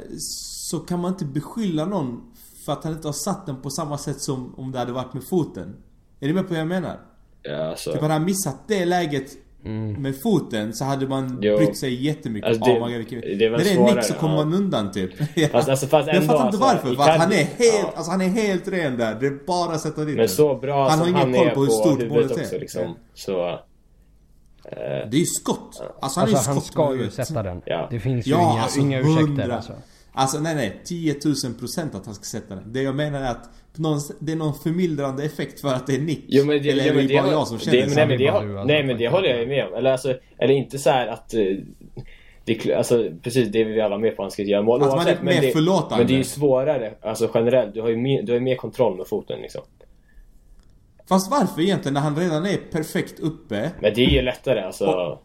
[SPEAKER 2] Så kan man inte beskylla någon för att han inte har satt den på samma sätt som om det hade varit med foten. Är du med på vad jag menar?
[SPEAKER 3] Ja, alltså.
[SPEAKER 2] Typ hade han missat det läget mm. med foten så hade man jo. brytt sig jättemycket.
[SPEAKER 3] Alltså, det, oh, vilken... det är
[SPEAKER 2] När det är nick så kommer ja. man undan typ.
[SPEAKER 3] ja. fast, alltså, fast
[SPEAKER 2] jag fattar inte varför. Alltså, han, är helt, ja. alltså, han är helt ren där. Det är bara att sätta dit
[SPEAKER 3] Men så bra han som han är på, på hur stort målet är. Liksom, så...
[SPEAKER 2] Eh, det är ju skott. Alltså han, alltså,
[SPEAKER 1] han ska ju sätta den. Ja. Det finns ju ja, inga, alltså, inga ursäkter alltså.
[SPEAKER 2] Alltså nej nej, 10 000 procent att han ska sätta den. Det jag menar är att någon, det är någon förmildrande effekt för att det är Nick.
[SPEAKER 3] Jo, men det, eller är det, det bara jag som känner det, så? Nej men, det, alltså, nej, men det håller jag ju med om. Eller, alltså, eller inte så att... Eh, det, alltså, precis, det är vi alla med på. Han ska göra mål
[SPEAKER 2] Att man är mer förlåtande.
[SPEAKER 3] Men det är ju svårare. Alltså generellt. Du har ju mer, du har mer kontroll med foten liksom.
[SPEAKER 2] Fast varför egentligen när han redan är perfekt uppe?
[SPEAKER 3] Men det är ju lättare alltså. Och,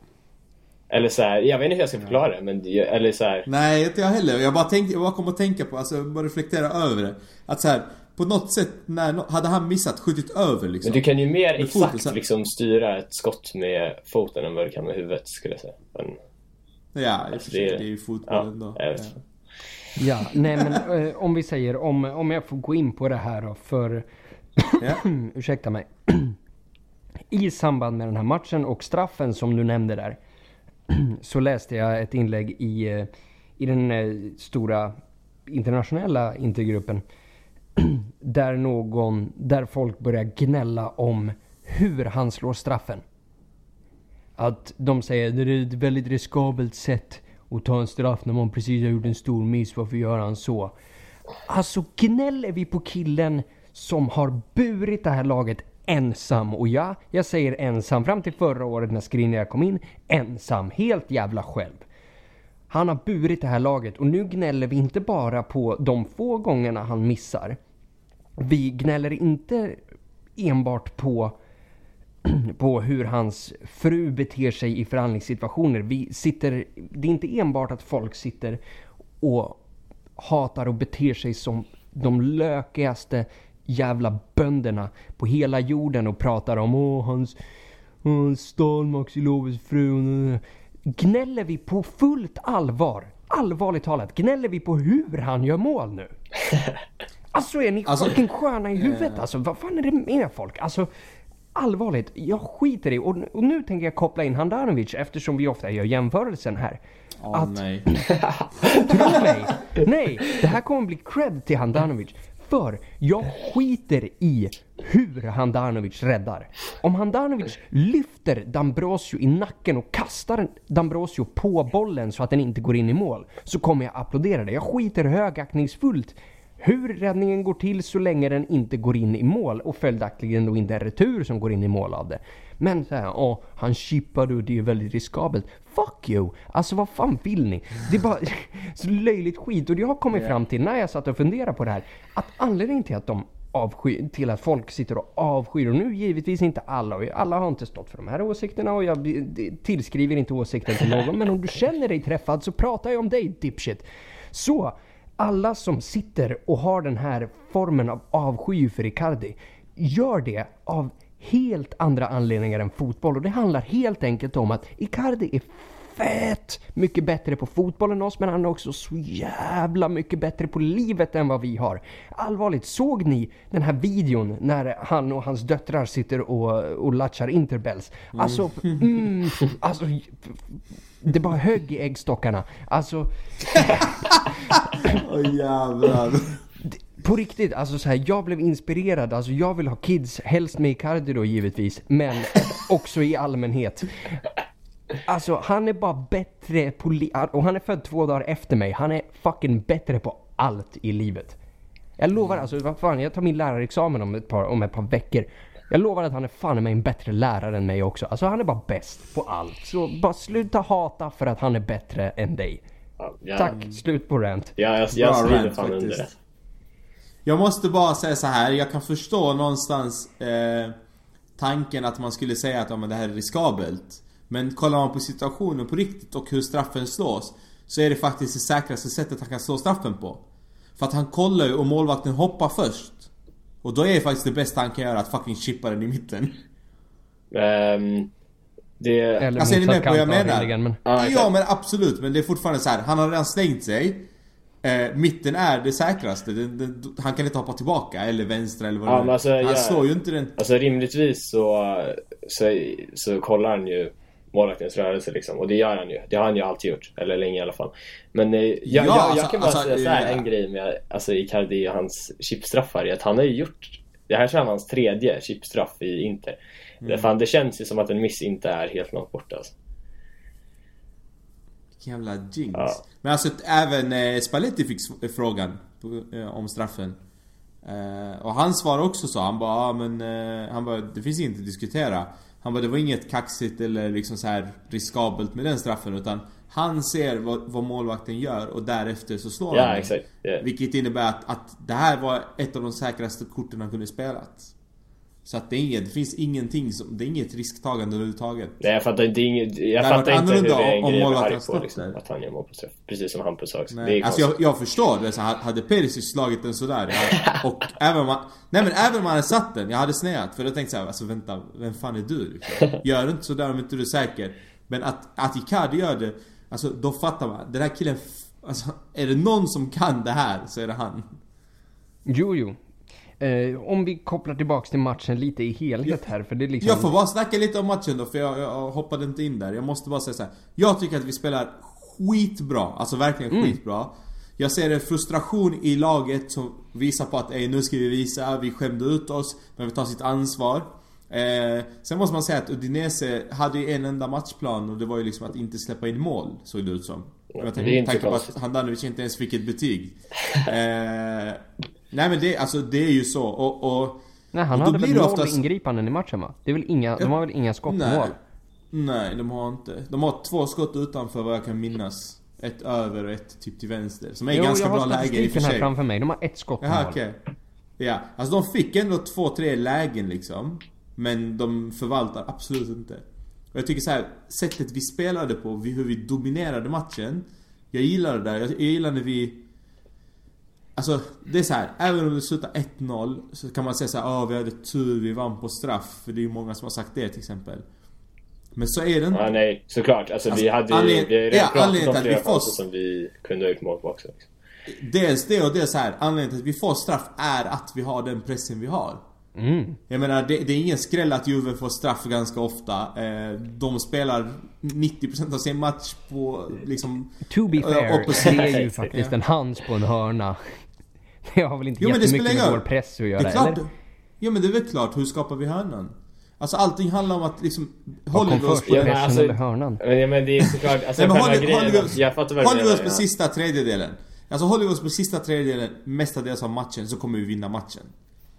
[SPEAKER 3] eller så här, jag vet inte hur jag ska förklara det, men eller så här.
[SPEAKER 2] Nej, inte jag heller. Jag bara tänkte, jag bara kom att tänka på, alltså bara reflektera över det. Att så här, på något sätt, när, hade han missat, skjutit över liksom.
[SPEAKER 3] Men du kan ju mer exakt foten, liksom styra ett skott med foten än vad du kan med huvudet, skulle jag säga. Men,
[SPEAKER 2] ja, alltså, det, är, det är ju fotbollen
[SPEAKER 3] ja, då. Ja.
[SPEAKER 1] ja, nej men eh, om vi säger, om, om jag får gå in på det här då, för Ja. Ursäkta mig. I samband med den här matchen och straffen som du nämnde där. så läste jag ett inlägg i, eh, i den eh, stora internationella intergruppen. där någon, där folk börjar gnälla om hur han slår straffen. Att de säger att det är ett väldigt riskabelt sätt att ta en straff när man precis har gjort en stor miss. Varför gör han så? Alltså gnäller vi på killen som har burit det här laget ensam. Och ja, jag säger ensam. Fram till förra året när Skriniar kom in, ensam. Helt jävla själv. Han har burit det här laget och nu gnäller vi inte bara på de få gångerna han missar. Vi gnäller inte enbart på på hur hans fru beter sig i förhandlingssituationer. Vi sitter, det är inte enbart att folk sitter och hatar och beter sig som de lökigaste jävla bönderna på hela jorden och pratar om åh hans, han stal Maxi Loves fru. Gnäller vi på fullt allvar, allvarligt talat, gnäller vi på hur han gör mål nu? Alltså är ni alltså, fucking sköna i huvudet alltså? Vad fan är det med folk? Alltså allvarligt, jag skiter i och, och nu tänker jag koppla in Handanovic eftersom vi ofta gör jämförelsen här.
[SPEAKER 2] Åh oh, nej.
[SPEAKER 1] Tro mig! Nej, det här kommer bli cred till Handanovic. För jag skiter i hur Handanovic räddar. Om Handanovic lyfter Dambrosio i nacken och kastar Dambrosio på bollen så att den inte går in i mål så kommer jag applådera det. Jag skiter högaktningsfullt hur räddningen går till så länge den inte går in i mål och följaktligen då inte en retur som går in i mål av det. Men så här, åh, han chippade och det är väldigt riskabelt. Fuck you! Alltså vad fan vill ni? Det är bara så löjligt skit. Och jag har kommit fram till när jag satt och funderade på det här att anledningen till att de avsky, till att folk sitter och avskyr. Och nu givetvis inte alla, och alla har inte stått för de här åsikterna och jag tillskriver inte åsikten till någon. Men om du känner dig träffad så pratar jag om dig dipshit. Så alla som sitter och har den här formen av avsky för Icardi, gör det av helt andra anledningar än fotboll. Och det handlar helt enkelt om att Icardi är fett mycket bättre på fotboll än oss men han är också så jävla mycket bättre på livet än vad vi har. Allvarligt, såg ni den här videon när han och hans döttrar sitter och, och latchar interbells? Alltså, mm, alltså det bara högg i äggstockarna. Alltså...
[SPEAKER 2] Åh oh, jävlar.
[SPEAKER 1] På riktigt, alltså så här, jag blev inspirerad. Alltså jag vill ha kids, helst med Icardi då givetvis, men också i allmänhet. Alltså han är bara bättre på och han är född två dagar efter mig. Han är fucking bättre på allt i livet. Jag lovar alltså, vad fan, jag tar min lärarexamen om ett par, om ett par veckor. Jag lovar att han är fan med en bättre lärare än mig också. Alltså han är bara bäst på allt. Så bara sluta hata för att han är bättre än dig. Ja, Tack, slut på rant.
[SPEAKER 3] Ja, jag, jag skriver fan under det.
[SPEAKER 2] Jag måste bara säga så här. jag kan förstå någonstans eh, tanken att man skulle säga att ja, men det här är riskabelt. Men kollar man på situationen på riktigt och hur straffen slås Så är det faktiskt det säkraste sättet han kan slå straffen på. För att han kollar ju och målvakten hoppar först. Och då är det faktiskt det bästa han kan göra att fucking chippa den i mitten.
[SPEAKER 3] Um, det...
[SPEAKER 1] Eller alltså är ni med på vad jag menar?
[SPEAKER 2] Men... Ah, ja men absolut, men det är fortfarande så här. Han har redan slängt sig. Eh, mitten är det säkraste. Det, det, han kan inte hoppa tillbaka eller vänstra eller vad
[SPEAKER 3] ja,
[SPEAKER 2] det är.
[SPEAKER 3] Alltså,
[SPEAKER 2] han
[SPEAKER 3] ja,
[SPEAKER 2] slår ju inte den.
[SPEAKER 3] Alltså rimligtvis så, så, så kollar han ju målvaktens rörelse liksom. Och det gör han ju. Det har han ju alltid gjort. Eller länge i alla fall. Men eh, jag, ja, jag, alltså, jag, kan bara alltså, säga så här, en grej med alltså, Icardi och hans chipstraffar är att han har ju gjort det här var hans tredje chipstraff i Inter. Mm. Fan, det känns ju som att en miss inte är helt långt borta alltså.
[SPEAKER 2] Jävla jinx. Ja. Men alltså även eh, Spalletti fick frågan eh, om straffen. Eh, och han svarade också så. Han bara, ah, men eh, han bara, det finns inget att diskutera. Han bara, det var inget kaxigt eller liksom så här riskabelt med den straffen utan han ser vad, vad målvakten gör och därefter så slår
[SPEAKER 3] ja,
[SPEAKER 2] han
[SPEAKER 3] exakt. Yeah.
[SPEAKER 2] Vilket innebär att, att det här var ett av de säkraste korten han kunde spelat. Så att det, är inget, det finns ingenting som, det är inget risktagande överhuvudtaget.
[SPEAKER 3] Nej jag fattar, det är inget, jag fattar inte hur det är en grej med Harry på liksom, att han gör mål på straff. Precis som Hampus sa också.
[SPEAKER 2] Nej, alltså jag, jag, förstår det, så hade Perisic slagit den sådär jag, och även om man, Nej men även om man hade satt den, jag hade sneat för jag tänkte såhär, alltså vänta, vem fan är du? Liksom? Gör inte sådär om inte du är säker. Men att, att Icardi gör det, alltså då fattar man. Den här killen, alltså är det någon som kan det här så är det han.
[SPEAKER 1] Jo, jo. Eh, om vi kopplar tillbaks till matchen lite i helhet här för det är liksom...
[SPEAKER 2] Jag får bara snacka lite om matchen då för jag, jag hoppade inte in där. Jag måste bara säga så här. Jag tycker att vi spelar skitbra. Alltså verkligen mm. skitbra. Jag ser en frustration i laget som visar på att nu ska vi visa, vi skämde ut oss, men vi tar sitt ansvar. Eh, sen måste man säga att Udinese hade ju en enda matchplan och det var ju liksom att inte släppa in mål, såg det ut som. Jag tänkte på att Handanovic inte ens fick ett betyg. Eh, Nej men det, alltså, det är ju så och... och
[SPEAKER 1] nej han och hade väl noll oftast... ingripanden i matchen va? Det är väl inga, de har väl inga skott på mål?
[SPEAKER 2] Nej, de har inte. De har två skott utanför vad jag kan minnas. Ett över och ett typ till vänster. Som är jo, ganska bra läge i och för sig.
[SPEAKER 1] här framför mig. De har ett skott
[SPEAKER 2] Jaha, mål. Okay. Ja, alltså de fick ändå två, tre lägen liksom. Men de förvaltar absolut inte. Och jag tycker så här, sättet vi spelade på, hur vi dominerade matchen. Jag gillar det där. Jag, jag gillar när vi Alltså, det är så här, även om det slutar 1-0 så kan man säga så här, ah, vi hade tur, vi vann på straff. För det är ju många som har sagt det till exempel. Men så är det inte.
[SPEAKER 3] Ja, nej, såklart. Alltså, alltså vi hade ju vi har ja, pratat om flera får... som vi kunde ha gjort mål på också. Liksom.
[SPEAKER 2] Dels det och så här, anledningen till att vi får straff är att vi har den pressen vi har. Mm. Jag menar, det, det, är ingen skräll att Juve får straff ganska ofta. Eh, de spelar 90% av sin match på liksom...
[SPEAKER 1] To be fair, det är ju faktiskt en hands på en hörna. Det har väl inte jo, jättemycket med vår press att göra,
[SPEAKER 2] det är klart, eller? Jo men det är väl klart, hur skapar vi hörnan? Alltså allting handlar om att liksom...
[SPEAKER 1] Vi oss på... Ja, men alltså, eller hörnan?
[SPEAKER 3] Ja men det är såklart, alltså
[SPEAKER 2] Nej, men håller, grejen, oss, jag fattar vad oss på sista tredjedelen. Alltså håller vi oss på sista tredjedelen mestadels av matchen så kommer vi vinna matchen.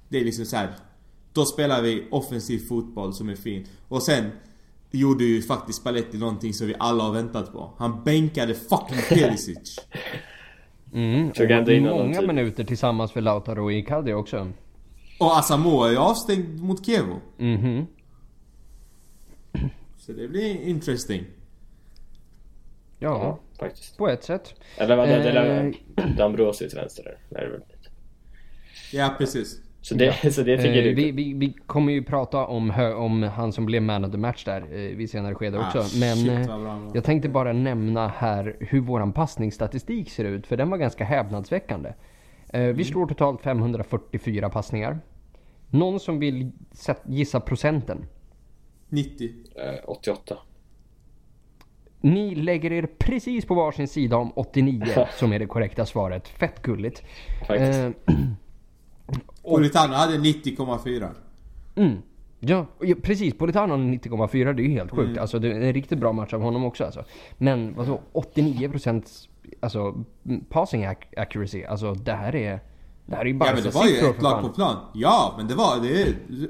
[SPEAKER 2] Det är liksom så här. Då spelar vi offensiv fotboll som är fin. Och sen gjorde ju faktiskt Spalletti någonting som vi alla har väntat på. Han bänkade fucking Perisic
[SPEAKER 1] Mm, in många minuter tillsammans för Lautaro och Icardi också.
[SPEAKER 2] Och Asamoah är avstängd mot Kevo.
[SPEAKER 1] Mhm.
[SPEAKER 2] Så det blir interesting.
[SPEAKER 1] Ja,
[SPEAKER 3] Ja, faktiskt.
[SPEAKER 1] på ett sätt.
[SPEAKER 3] Eller vad det
[SPEAKER 1] Eh,
[SPEAKER 3] är Dambrosio till vänster där. det.
[SPEAKER 2] Ja, precis.
[SPEAKER 3] Så det, så det tycker
[SPEAKER 1] Eh,
[SPEAKER 3] du
[SPEAKER 1] vi, vi, vi kommer ju prata om, om han som blev man of the match där eh, vid senare skede också.
[SPEAKER 2] Ah,
[SPEAKER 1] Men
[SPEAKER 2] shit,
[SPEAKER 1] eh, jag tänkte bara nämna här hur våran passningsstatistik ser ut. För den var ganska häpnadsväckande. Eh,
[SPEAKER 2] Mm.
[SPEAKER 1] vi slår totalt 544 passningar. Någon som vill gissa procenten?
[SPEAKER 2] 90.
[SPEAKER 3] Eh, 88.
[SPEAKER 1] Ni lägger er precis på varsin sida om 89 som är det korrekta svaret. Fett gulligt.
[SPEAKER 3] Faktiskt.
[SPEAKER 2] Politano hade 90,4.
[SPEAKER 1] Mm. Ja, precis. Politano har 90,4. Det är ju helt sjukt. Alltså det är en riktigt bra match av honom också alltså. Men vadå? 89% alltså mm, passing ac- accuracy. Alltså det här är... Det här är ju bara
[SPEAKER 2] Ja men det var ju ett lag på plan. Ja men det var det. Är,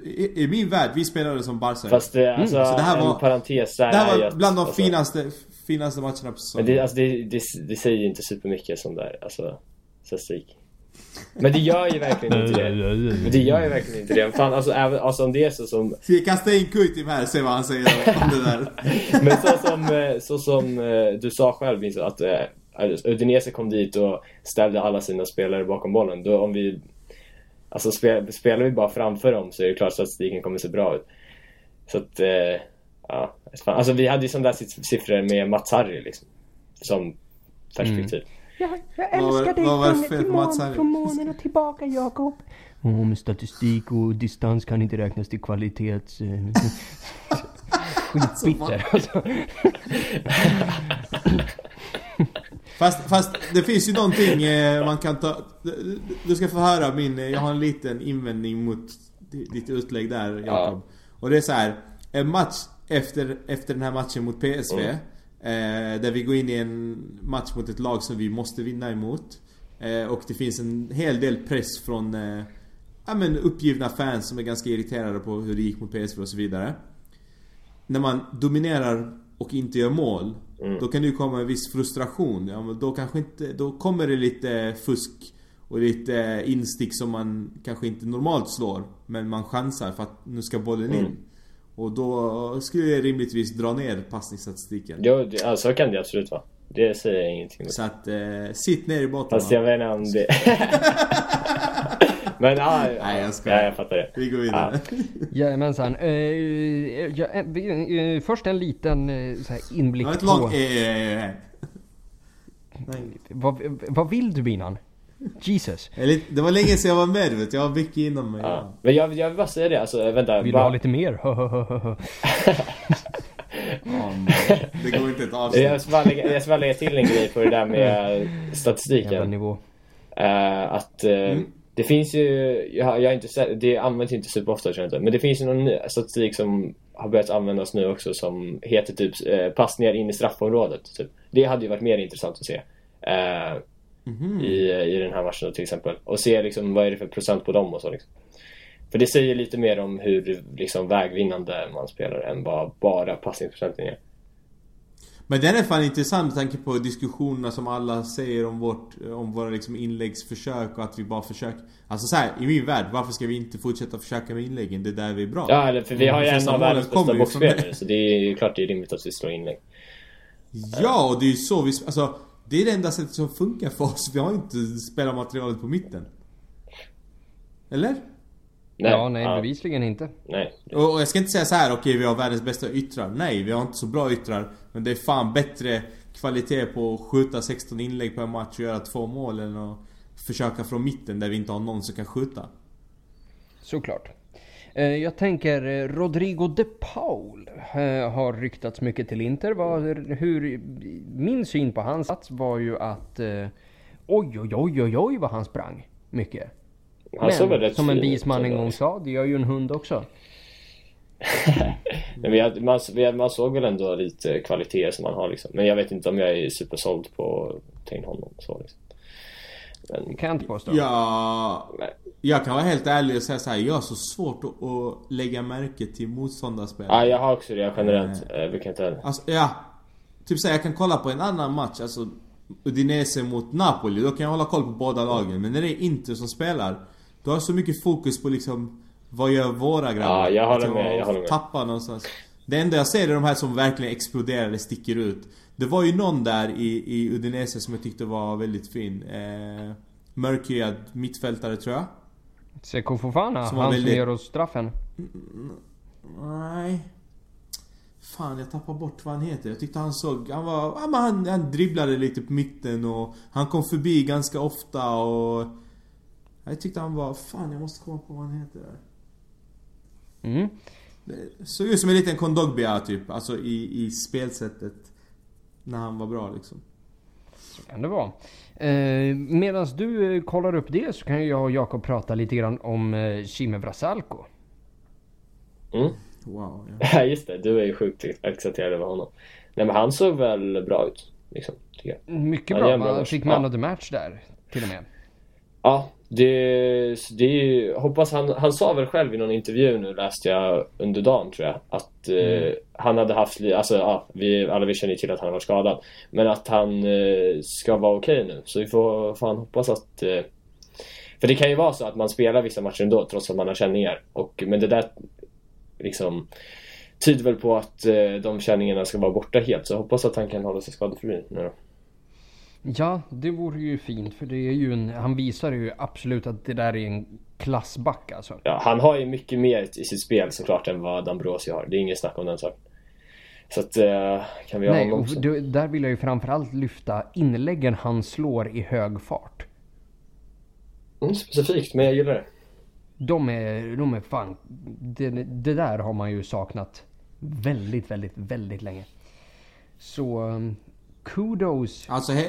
[SPEAKER 2] i, I min värld, vi spelade som Barca.
[SPEAKER 3] Fast det, alltså,
[SPEAKER 2] Mm, så det här
[SPEAKER 3] en
[SPEAKER 2] var-
[SPEAKER 3] parentes där
[SPEAKER 2] det här var bland de
[SPEAKER 3] alltså,
[SPEAKER 2] finaste, finaste matcherna på
[SPEAKER 3] Men
[SPEAKER 2] säsongen.
[SPEAKER 3] det, alltså, det, det, det säger ju inte supermycket sån där, alltså, statistik. Men det gör ju verkligen inte det. Men det gör ju verkligen inte det. Fan, alltså, även, alltså om det är så som...
[SPEAKER 2] Ska vi kasta in Kuitim här och se vad han säger om det där?
[SPEAKER 3] Men så som, eh, så som eh, du sa själv Vincent, att eh, Udinese kom dit och ställde alla sina spelare bakom bollen. Då om vi... Alltså spel, spelar vi bara framför dem så är det klart att statistiken kommer se bra ut. Så att... Ja, fan. Alltså vi hade ju sådana där siff- siffror med Mats Harry liksom. Som perspektiv.
[SPEAKER 1] Jag, jag
[SPEAKER 2] Vad var-
[SPEAKER 1] älskar dig
[SPEAKER 2] vad var det
[SPEAKER 1] till mån, från månen och tillbaka Jakob. Åh, men statistik och distans kan inte räknas till kvalitets... Skitbitter alltså.
[SPEAKER 2] Fast, fast det finns ju någonting eh, man kan ta... Du, ska få höra min... eh, Jag har en liten invändning mot di- ditt utlägg där Jakob. Och det är så här. En match efter, efter den här matchen mot PSV. Eh, där vi går in i en match mot ett lag som vi måste vinna emot. Eh, och det finns en hel del press från eh, ja, men uppgivna fans som är ganska irriterade på hur det gick mot PSV och så vidare. När man dominerar och inte gör mål. Då kan det ju komma en viss frustration. Ja, men då kanske inte... Då kommer det lite fusk och lite instick som man kanske inte normalt slår. Men man chansar för att nu ska bollen in. Och då skulle jag rimligtvis dra ner passningsstatistiken.
[SPEAKER 3] Jo, det, alltså, så kan det absolut vara. Det säger jag ingenting om.
[SPEAKER 2] Så att, eh, sitt ner i båten
[SPEAKER 3] Fast jag inte om det... Men ja,
[SPEAKER 2] Nej, jag skojar.
[SPEAKER 3] ja, jag fattar det.
[SPEAKER 2] Vi går vidare.
[SPEAKER 1] Jajamensan. Eh, ja, eh, eh, först en liten eh, så här inblick
[SPEAKER 2] var ett
[SPEAKER 1] på...
[SPEAKER 2] Eh, eh, eh. Nej.
[SPEAKER 1] Vad, vad vill du Binan? Jesus.
[SPEAKER 2] Det var länge sedan jag var med vet du. Jag har mycket inom mig.
[SPEAKER 3] Ja. Men jag, jag vill bara säga det, alltså vänta.
[SPEAKER 1] Vill du
[SPEAKER 3] bara,
[SPEAKER 1] ha lite mer?
[SPEAKER 2] Men det går inte ett avsnitt.
[SPEAKER 3] jag, ska bara lägga, jag ska bara lägga till en grej på det där med
[SPEAKER 1] Jävla
[SPEAKER 3] statistiken.
[SPEAKER 1] nivå.
[SPEAKER 3] Eh, att eh,
[SPEAKER 2] Mm.
[SPEAKER 3] det finns ju, jag, har- jag har inte sett, det används inte superofta tror jag inte. Men det finns ju någon ny statistik som har börjat användas nu också som heter typ eh, passningar in i straffområdet. Typ. Det hade ju varit mer intressant att se. eh,
[SPEAKER 2] Mhm.
[SPEAKER 3] i, i den här matchen till exempel. Och se liksom vad är det för procent på dem och så liksom. För det säger lite mer om hur liksom, vägvinnande man spelar än vad bara passningsprocenten är.
[SPEAKER 2] Men den är fan intressant med tanke på diskussionerna som alla säger om vårt, om våra liksom inläggsförsök och att vi bara försöker Alltså så här, i min värld, varför ska vi inte fortsätta försöka med inläggen? Det är där vi är bra.
[SPEAKER 3] Ja, eller, för vi har ju
[SPEAKER 2] De
[SPEAKER 3] en av världens bästa boxspelare så det är ju klart det är rimligt att vi slår inlägg.
[SPEAKER 2] Ja, och det är ju så vi... Alltså, det är det enda sättet som funkar för oss. Vi har inte spelarmaterialet på mitten. Eller?
[SPEAKER 1] ja, nej, bevisligen inte.
[SPEAKER 3] Nej.
[SPEAKER 2] Och och jag ska inte säga så här, okej vi har världens bästa yttrar. Nej, vi har inte så bra yttrar. Men det är fan bättre kvalitet på att skjuta 16 inlägg på en match och göra två mål än att försöka från mitten där vi inte har någon som kan skjuta.
[SPEAKER 1] Såklart. Eh, Jag tänker eh, Rodrigo de Paul eh, har ryktats mycket till Inter. Hur, min syn på hans sats var ju att oj, oj, oj, oj, oj vad han sprang mycket.
[SPEAKER 3] Han
[SPEAKER 1] Men som en
[SPEAKER 3] fin ut,
[SPEAKER 1] vis man
[SPEAKER 3] så
[SPEAKER 1] en gång sa, det gör ju en hund också.
[SPEAKER 3] Men man, man såg väl ändå lite kvaliteter som han har liksom. Men jag vet inte om jag är supersåld på att ta in honom så liksom.
[SPEAKER 1] Det kan jag inte påstå.
[SPEAKER 2] Ja,
[SPEAKER 3] nej.
[SPEAKER 2] jag kan vara helt ärlig och säga så här. Jag har så svårt att, att lägga märke till motståndarspel.
[SPEAKER 3] Ja, jag har också det generellt. Jag brukar inte...
[SPEAKER 2] Alltså, ja. Typ såhär, jag kan kolla på en annan match, alltså Udinese mot Napoli, då kan jag hålla koll på båda lagen. Men när det är Inter som spelar, Du har så mycket fokus på liksom Vad gör våra grabbar?
[SPEAKER 3] Ja, jag håller med, jag håller med.
[SPEAKER 2] Tappar någonstans Det enda jag ser är de här som verkligen exploderar eller sticker ut Det var ju någon där i, i Udinese som jag tyckte var väldigt fin eh, Mörkhyad mittfältare tror jag
[SPEAKER 1] Seko Fofana,
[SPEAKER 2] Som
[SPEAKER 1] han
[SPEAKER 2] väldigt-
[SPEAKER 1] som ger oss straffen.
[SPEAKER 2] Nej Fan jag tappar bort vad han heter. Jag tyckte han såg, han var, ja, men han, han dribblade lite på mitten och Han kom förbi ganska ofta och Jag tyckte han var, fan jag måste komma på vad han heter där.
[SPEAKER 1] Mm.
[SPEAKER 2] Såg ut som en liten Kondogbia typ, alltså i, i spelsättet När han var bra liksom
[SPEAKER 1] Så kan det vara. Eh, Medan du eh, kollar upp det så kan jag och Jakob prata lite grann om eh, Chime Vrasalko.
[SPEAKER 2] Wow ja.
[SPEAKER 3] Ja just det, du är ju sjukt exalterad över honom. Nej men han såg väl bra ut. Liksom.
[SPEAKER 1] Mycket
[SPEAKER 3] Ja,
[SPEAKER 1] bra.
[SPEAKER 3] match.
[SPEAKER 1] fick man
[SPEAKER 3] Ja.
[SPEAKER 1] of the match där till och med.
[SPEAKER 3] Ja, det, det hoppas han, han sa väl själv i någon intervju nu läste jag under dagen tror jag att eh, han hade haft, alltså ja, vi, alla vi känner ju till att han varit skadad. Men att han eh, ska vara okej nu. Så vi får fan hoppas att eh, För det kan ju vara så att man spelar vissa matcher ändå trots att man har känningar. Och, men det där liksom tyder väl på att eh, de känningarna ska vara borta helt. Så jag hoppas att han kan hålla sig skadefri nu då.
[SPEAKER 1] Ja, det vore ju fint för det är ju en, han visar ju absolut att det där är en klassback alltså.
[SPEAKER 3] Ja, han har ju mycket mer i sitt spel såklart än vad Dambrosio har. Det är inget snack om den saken. Så att, eh, kan vi ha
[SPEAKER 1] Nej,
[SPEAKER 3] honom också?
[SPEAKER 1] det- där vill jag ju framförallt lyfta inläggen han slår i hög fart.
[SPEAKER 3] Mm, specifikt, men jag gillar det.
[SPEAKER 1] De är, de är fan, det, det där har man ju saknat väldigt, väldigt, väldigt länge. Så um, kudos.
[SPEAKER 2] Alltså he,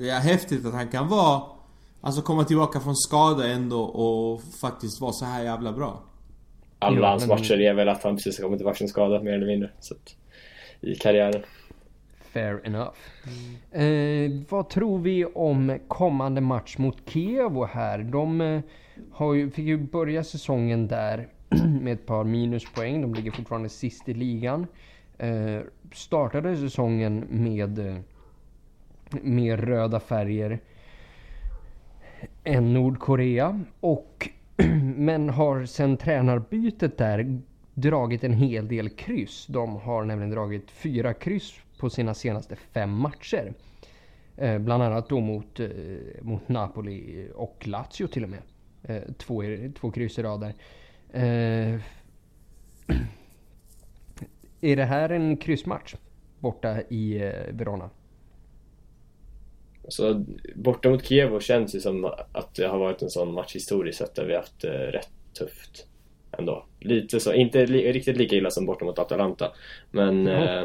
[SPEAKER 2] det är häftigt att han kan vara Alltså komma tillbaka från skada ändå och faktiskt vara så här jävla bra
[SPEAKER 3] Alla
[SPEAKER 1] Jo,
[SPEAKER 3] hans
[SPEAKER 1] men-
[SPEAKER 3] matcher är väl att han precis har kommit tillbaka från skada, mer eller mindre. Så att, I karriären.
[SPEAKER 1] Fair enough. Eh, vad tror vi om kommande match mot Kiev här? De eh, har ju, fick ju börja säsongen där med ett par minuspoäng. De ligger fortfarande sist i ligan. Eh, startade säsongen med, Mer röda färger än Nordkorea. Och, men har sen tränarbytet där dragit en hel del kryss. De har nämligen dragit fyra kryss på sina senaste fem matcher. Eh, bland annat då mot, eh, mot Napoli och Lazio till och med. Eh, två, två kryss i rad där. Eh, är det här en kryssmatch? Borta i eh, Verona.
[SPEAKER 3] Så borta mot Kiev känns ju som att det har varit en sån match historiskt sett där vi haft eh, rätt tufft. Ändå. Lite så, inte li- riktigt lika illa som borta mot Atalanta. Men, eh,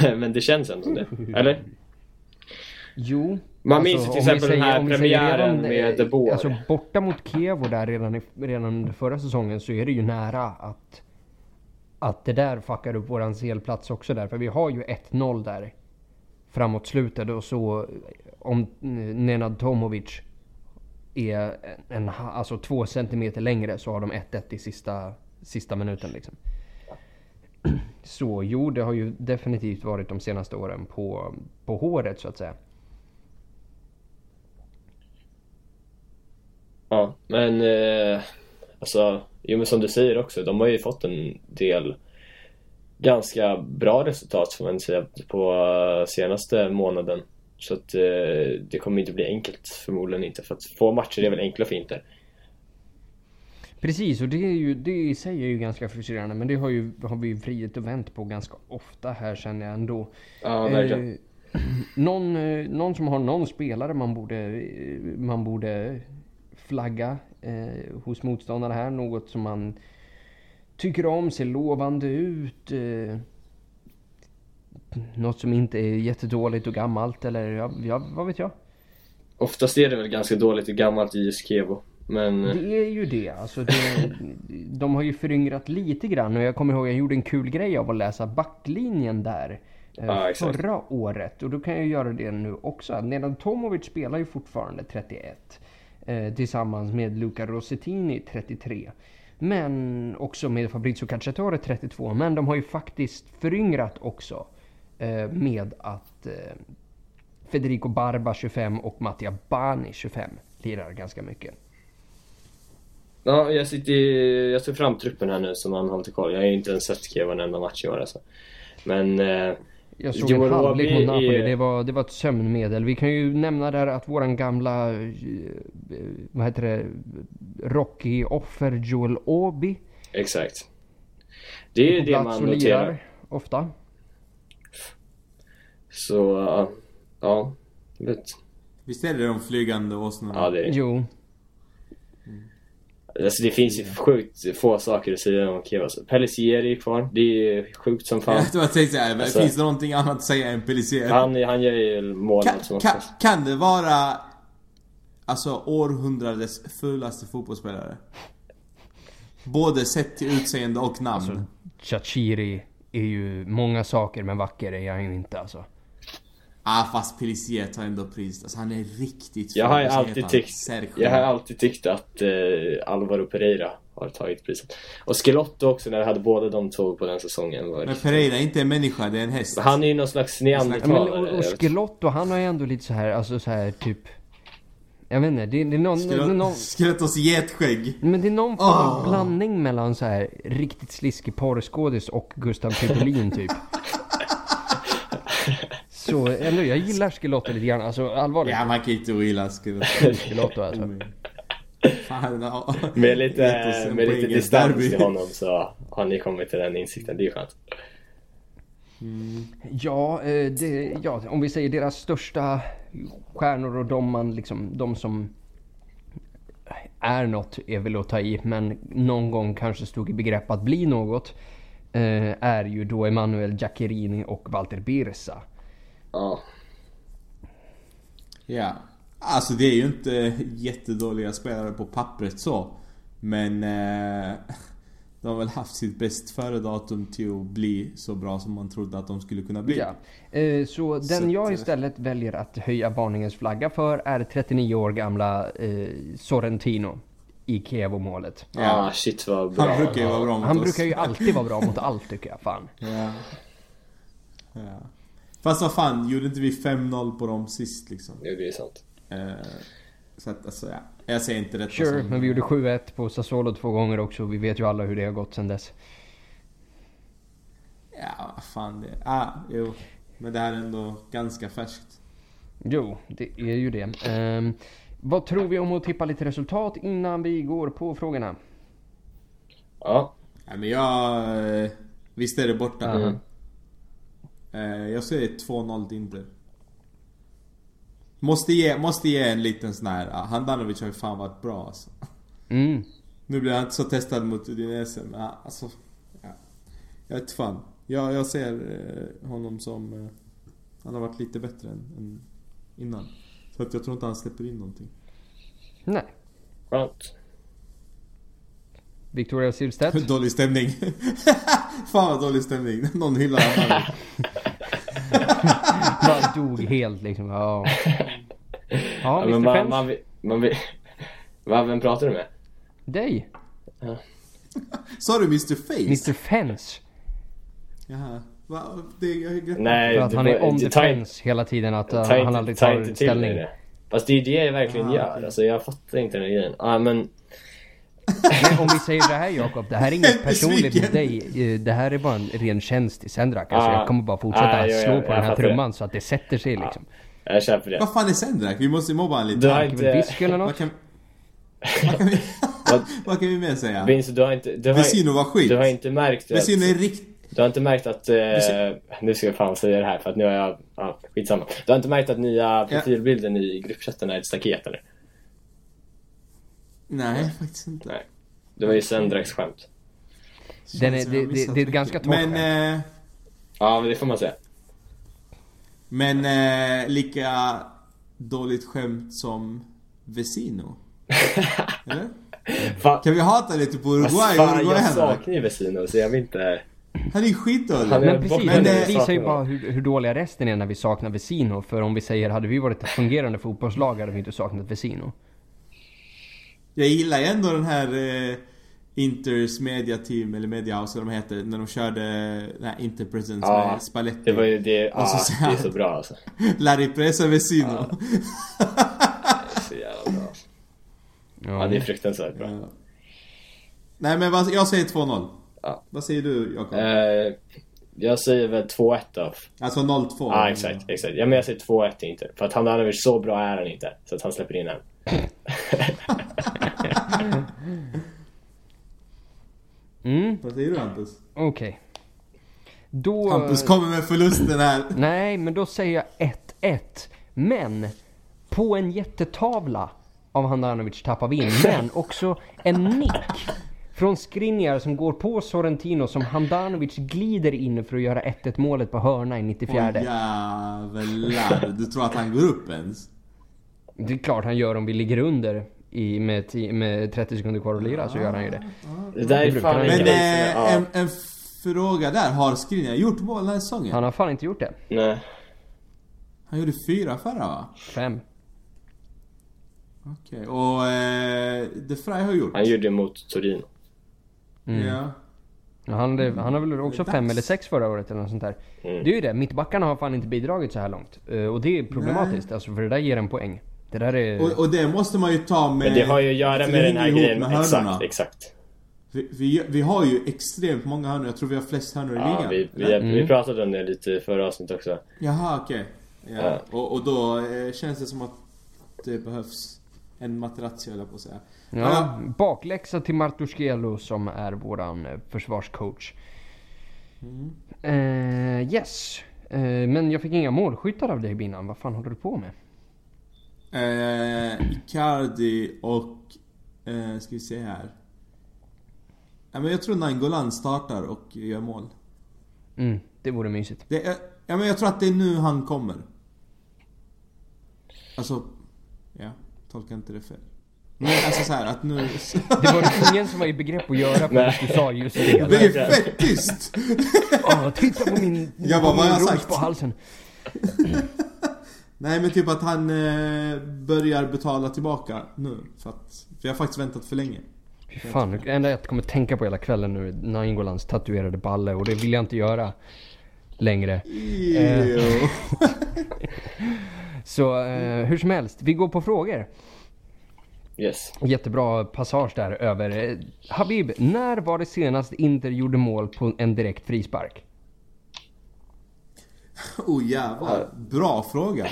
[SPEAKER 3] men det känns ändå som det. Eller?
[SPEAKER 1] Jo.
[SPEAKER 3] Man minns ju till exempel den här
[SPEAKER 1] säger
[SPEAKER 3] premiären med De Boer.
[SPEAKER 1] Alltså borta mot Kiev där redan, i, redan förra säsongen så är det ju nära att att det där fuckar upp våran CL-plats också där. För vi har ju 1-0 där framåt slutet och så om Nenad Tomovic är en, alltså två centimeter längre så har de 1-1 i sista, sista minuten liksom. Så jo, det har ju definitivt varit de senaste åren på, på håret så att säga.
[SPEAKER 3] Ja, men eh, alltså, jo men som du säger också, de har ju fått en del ganska bra resultat får man säga på eh, senaste månaden. Så att eh, det kommer inte bli enkelt förmodligen inte för att få matcher är väl enkla för Inter.
[SPEAKER 1] Precis, och det är ju det i sig är ju ganska frustrerande. Men det har, ju, har vi ju vridit och vänt på ganska ofta här känner jag ändå.
[SPEAKER 3] Ja, verkligen.
[SPEAKER 1] Eh, någon, eh, någon som har någon spelare man borde, man borde flagga eh, hos motståndarna här. Något som man tycker om, ser lovande ut. Eh, något som inte är jättedåligt och gammalt eller ja, vad vet jag.
[SPEAKER 3] Oftast är det väl ganska dåligt och gammalt i just Kevo. Men eh,
[SPEAKER 1] Det är ju det. Alltså det de har ju föryngrat lite grann och jag kommer ihåg jag gjorde en kul grej av att läsa backlinjen där. eh,
[SPEAKER 3] Ja, exakt.
[SPEAKER 1] förra året. Och då kan jag göra det nu också. Nedan Tomovic spelar ju fortfarande 31. Eh, tillsammans med Luca Rossettini 33. Men också med Fabrizio Cacciatore 32. Men de har ju faktiskt föryngrat också. Eh, med att eh, Federico Barba 25 och Mattia Bani 25 lirar ganska mycket.
[SPEAKER 3] Ja, jag sitter jag ser fram truppen här nu som man har lite koll. Jag har ju inte ens sett Kiev en enda match i år alltså. Men... Eh,
[SPEAKER 1] jag såg
[SPEAKER 3] Joel
[SPEAKER 1] en halvlek mot Napoli.
[SPEAKER 3] är-
[SPEAKER 1] Det, var, det var ett sömnmedel. Vi kan ju nämna där att våran gamla, eh, vad heter det, Rocky-offer Joel Åby
[SPEAKER 3] exakt. Det är ju det man noterar.
[SPEAKER 1] lirar ofta.
[SPEAKER 3] Så, ja. ja. Vet.
[SPEAKER 2] Visst är det de flygande åsnorna?
[SPEAKER 3] Ja, det är det.
[SPEAKER 1] Jo,
[SPEAKER 3] Alltså det finns ju sjukt få saker att säga om Kiev alltså. Pellissier är kvar. Det är sjukt som fan.
[SPEAKER 2] Jag tänkte såhär,
[SPEAKER 3] Alltså-
[SPEAKER 2] finns det någonting annat att säga än Pellissier?
[SPEAKER 3] Han, han gör ju mål
[SPEAKER 2] Kan,
[SPEAKER 3] allt som
[SPEAKER 2] kan, kan det vara Alltså århundradets fulaste fotbollsspelare? Både sett till utseende och namn.
[SPEAKER 1] Alltså, Chachiri är ju många saker men vacker är han ju inte alltså.
[SPEAKER 2] Ah fast Pellissier tar ändå pris. Alltså han är riktigt
[SPEAKER 3] Jag har alltid tyckt, jag har alltid tyckt att eh, Alvaro Pereira har tagit priset. Och Schelotto också när vi hade båda de två på den säsongen. Var
[SPEAKER 2] Men
[SPEAKER 3] riktigt-
[SPEAKER 2] Pereira är inte en människa, det är en häst.
[SPEAKER 3] Han är ju någon slags
[SPEAKER 1] Ja,
[SPEAKER 3] neandertalare.
[SPEAKER 1] och, och Skelotto han har ju ändå lite så här, alltså så här typ Jag vet inte, det, det är någon, är någon
[SPEAKER 2] Skelettos getskägg.
[SPEAKER 1] Men det är någon form av
[SPEAKER 2] Åh.
[SPEAKER 1] blandning mellan så här riktigt sliskig porrskådis och Gustav Fridolin typ. Så ändå, jag gillar Skelotto lite grann. Alltså allvarligt.
[SPEAKER 2] Ja man kan inte ogilla.
[SPEAKER 1] Skelotto alltså.
[SPEAKER 2] Fan, ja.
[SPEAKER 3] Med lite, med lite distans
[SPEAKER 2] derby.
[SPEAKER 3] till honom så har ni kommit till den insikten. Det är ju skönt.
[SPEAKER 1] Ja, eh, det, ja, om vi säger deras största stjärnor och de man liksom, de som är något är väl att ta i, men någon gång kanske stod i begrepp att bli något. eh, Är ju då Emanuel Giaccherini och Walter Birsa.
[SPEAKER 3] Ja.
[SPEAKER 2] Ja. Alltså det är ju inte jättedåliga spelare på pappret så. Men eh, de har väl haft sitt bäst före datum till att bli så bra som man trodde att de skulle kunna bli.
[SPEAKER 1] Ja. Eh, Så den
[SPEAKER 2] Så
[SPEAKER 1] jag
[SPEAKER 2] att-
[SPEAKER 1] istället väljer att höja varningens flagga för är 39 år gamla eh, Sorrentino i Kievo-målet.
[SPEAKER 2] Ja.
[SPEAKER 3] Ah, shit vad bra.
[SPEAKER 2] Han brukar ju vara bra mot
[SPEAKER 1] Han
[SPEAKER 2] oss.
[SPEAKER 1] brukar ju alltid vara bra mot allt tycker jag. Fan.
[SPEAKER 2] Ja. ja. Fast vad fan, gjorde inte vi 5-0 på dem sist liksom?
[SPEAKER 3] Jo, det är sant.
[SPEAKER 2] Eh, så att alltså ja. Jag säger inte detta
[SPEAKER 1] Sure, men vi gjorde 7-1 på Sassuolo två gånger också. Vi vet ju alla hur det har gått sen dess.
[SPEAKER 2] Ja, vad fan det... Ah, jo. Men det här är ändå ganska färskt.
[SPEAKER 1] Jo, det är ju det. Ehm, vad tror vi om att tippa lite resultat innan vi går på frågorna?
[SPEAKER 3] Ja.
[SPEAKER 2] Ja, men jag... eh, Visst är det borta?
[SPEAKER 1] Mhm.
[SPEAKER 2] Eh, jag säger 2-0 till Inter. Måste ge, måste ge en liten sån här... ah, Handanovic har ju fan varit bra alltså.
[SPEAKER 1] Mm.
[SPEAKER 2] Nu blir han inte så testad mot Udinese men ah, alltså... Ja. Jag vet fan. Jag, jag ser eh, honom som... Eh, han har varit lite bättre än, än innan. Så att jag tror inte han släpper in någonting.
[SPEAKER 1] Nej.
[SPEAKER 3] Skönt.
[SPEAKER 1] Victoria Silvstedt.
[SPEAKER 2] Dålig stämning. fan vad dålig stämning. Någon hyllar Handanovic.
[SPEAKER 1] Bara dog helt liksom. Ja, ja
[SPEAKER 3] Ja,
[SPEAKER 1] Mr
[SPEAKER 3] men man, man, man, Va, vem pratar du med?
[SPEAKER 1] Dig.
[SPEAKER 2] Sa du Mr Face?
[SPEAKER 1] Mr Fence.
[SPEAKER 2] Jaha. Va? Det, jag
[SPEAKER 3] Nej,
[SPEAKER 1] För att han är on
[SPEAKER 3] det-
[SPEAKER 1] the fence hela tiden. Att uh, han
[SPEAKER 3] inte,
[SPEAKER 1] aldrig
[SPEAKER 3] ta
[SPEAKER 1] tar ställning.
[SPEAKER 3] Fast det är det jag verkligen
[SPEAKER 2] Ah,
[SPEAKER 3] gör. Alltså jag fattar inte den grejen. Ja men...
[SPEAKER 1] Om vi säger det här Jakob, det här är inget personligt mot
[SPEAKER 2] besviken.
[SPEAKER 1] dig. Eh, Det här är bara en ren tjänst till Sendrak. Alltså
[SPEAKER 3] Ah.
[SPEAKER 1] jag kommer bara fortsätta
[SPEAKER 3] Ah, jo,
[SPEAKER 1] slå på
[SPEAKER 3] jag
[SPEAKER 1] den här trumman så att det sätter sig liksom.
[SPEAKER 3] Jag köper det.
[SPEAKER 2] Vad fan är Sendrak? Vi måste mobba han
[SPEAKER 3] Du
[SPEAKER 2] lite.
[SPEAKER 3] har
[SPEAKER 1] Dricker väl
[SPEAKER 3] inte...
[SPEAKER 1] whisky eller
[SPEAKER 2] Vad
[SPEAKER 1] något?
[SPEAKER 2] kan, vad, kan vi,
[SPEAKER 3] Vad-
[SPEAKER 2] vad kan vi mer säga?
[SPEAKER 3] Vince, du har inte... Du har,
[SPEAKER 2] Vesino var skit.
[SPEAKER 3] du har inte märkt att...
[SPEAKER 2] Vesino är rikt...
[SPEAKER 3] Du har inte märkt att... Eh, nu ska jag fan säga det här för att nu har jag... Ja, skitsamma. Du har inte märkt att nya profilbilden i gruppchatten är ett staket eller?
[SPEAKER 2] Nej, faktiskt inte.
[SPEAKER 3] Nej. Det var ju Sendraks skämt.
[SPEAKER 1] Den är-
[SPEAKER 2] jag
[SPEAKER 1] det-
[SPEAKER 2] missat
[SPEAKER 1] det är ett ganska torrt
[SPEAKER 2] Men, eh,
[SPEAKER 3] Ja, men det får man säga.
[SPEAKER 2] men eh, lika dåligt skämt som Vesino. Eller?
[SPEAKER 3] Fan,
[SPEAKER 2] Kan vi hata lite på Uruguay
[SPEAKER 3] fan jag
[SPEAKER 2] Uruguayanerna?
[SPEAKER 3] saknar ju Vesino så jag vill inte...
[SPEAKER 2] Han är skitdålig.
[SPEAKER 3] Han är-
[SPEAKER 1] Men precis,
[SPEAKER 3] Men,
[SPEAKER 1] det visar ju bara hur, hur dåliga resten är när vi saknar Vesino. För om vi säger, hade vi varit ett fungerande fotbollslag hade vi inte saknat Vesino.
[SPEAKER 2] Jag gillar ju ändå den här eh, Inters media team, eller media house eller vad de heter, när de körde den här Interpresence
[SPEAKER 3] Ja,
[SPEAKER 2] med Spalletti.
[SPEAKER 3] Det var ju det...
[SPEAKER 2] Och så
[SPEAKER 3] Ja,
[SPEAKER 2] säger
[SPEAKER 3] det är
[SPEAKER 2] han-
[SPEAKER 3] så bra alltså.
[SPEAKER 2] La ripresa Vesino.
[SPEAKER 3] Det är så jävla bra. Ja, det är fruktansvärt bra.
[SPEAKER 2] Ja. Nej men vad, jag säger 2-0.
[SPEAKER 3] Ja.
[SPEAKER 2] Vad säger du Jakob?
[SPEAKER 3] Eh, jag säger väl 2-1 då.
[SPEAKER 2] Alltså 0-2?
[SPEAKER 3] Ja, exakt, exakt. Ja, men jag säger 2-1 inte. För att Handanovic, så bra är han inte. Så att han släpper in en.
[SPEAKER 1] Mm,
[SPEAKER 2] Vad säger du Hampus?
[SPEAKER 1] okej. Då...
[SPEAKER 2] Hampus kommer med förlusten här.
[SPEAKER 1] Nej, men då säger jag 1-1. Men på en jättetavla av Handanovic tappar vi in. Men också en nick från Skriniar som går på Sorrentino som Handanovic glider in för att göra 1-1 målet på hörna i 94.
[SPEAKER 2] Åh jävlar. Du tror att han går upp ens?
[SPEAKER 1] Det är klart han gör om vi ligger under i, med, med 30 sekunder kvar att lira så gör han ju det.
[SPEAKER 3] Det där är fan.
[SPEAKER 2] Men
[SPEAKER 3] jag-
[SPEAKER 2] en, en fråga där. Har Skriniar gjort mål den här säsongen?
[SPEAKER 1] Han har fan inte gjort det.
[SPEAKER 3] Nej.
[SPEAKER 2] Han gjorde fyra förra va?
[SPEAKER 1] Fem.
[SPEAKER 2] Okej, och eh, De Frey har gjort?
[SPEAKER 3] Han gjorde det mot Torino.
[SPEAKER 1] Mm.
[SPEAKER 2] Ja.
[SPEAKER 1] Han, han har väl också fem
[SPEAKER 2] dags.
[SPEAKER 1] eller sex förra året eller något sånt där.
[SPEAKER 3] Mm.
[SPEAKER 1] Det är ju det, mittbackarna har fan inte bidragit så här långt. Eh, Och det är problematiskt, alltså för det där ger en poäng. Det där är...
[SPEAKER 2] Och, och det måste man ju ta med...
[SPEAKER 3] Men det har ju att göra med den här grejen.
[SPEAKER 2] med hörnorna.
[SPEAKER 3] Exakt, exakt.
[SPEAKER 2] Vi, vi, vi har ju extremt många hörnor. Jag tror vi har flest hörnor i
[SPEAKER 3] Ja,
[SPEAKER 2] ligan.
[SPEAKER 3] vi, vi?
[SPEAKER 1] Mm.
[SPEAKER 3] vi pratade om det lite i förra avsnittet också.
[SPEAKER 2] Jaha, okej. Ja.
[SPEAKER 3] Ja.
[SPEAKER 2] Och, och då eh, känns det som att det behövs en Materazzi höll jag på att säga.
[SPEAKER 1] Ja, bakläxa till Martusciello som är våran eh, försvarscoach.
[SPEAKER 2] Mm.
[SPEAKER 1] Eh, yes. Eh, men jag fick inga målskyttar av dig Binnan. Vad fan håller du på med?
[SPEAKER 2] Eh, Icardi och... Eh, ska vi se här. Ja, men jag tror Nainggolan startar och gör mål.
[SPEAKER 1] Mm, det vore mysigt.
[SPEAKER 2] Det är, ja, men jag tror att det är nu han kommer. Alltså... Ja, tolka inte det fel. Men alltså så här att nu...
[SPEAKER 1] Det var det ingen som var i begrepp att göra
[SPEAKER 3] Nej.
[SPEAKER 1] att du sa just
[SPEAKER 2] Det
[SPEAKER 1] det.
[SPEAKER 2] är fett tyst!
[SPEAKER 1] Åh, titta på min,
[SPEAKER 2] Jag bara,
[SPEAKER 1] på
[SPEAKER 2] vad har jag sagt?
[SPEAKER 1] på halsen.
[SPEAKER 2] Nej men typ att han eh, börjar betala tillbaka nu. För att vi har faktiskt väntat för länge.
[SPEAKER 1] Fy fan, det enda jag kommer tänka på hela kvällen nu är Naingolans tatuerade balle och det vill jag inte göra längre.
[SPEAKER 2] Ew.
[SPEAKER 1] Så eh, hur som helst, vi går på frågor.
[SPEAKER 3] Yes.
[SPEAKER 1] Jättebra passage där över. eh, Habib, när var det senast Inter gjorde mål på en direkt frispark?
[SPEAKER 2] Oh jävlar. Bra fråga.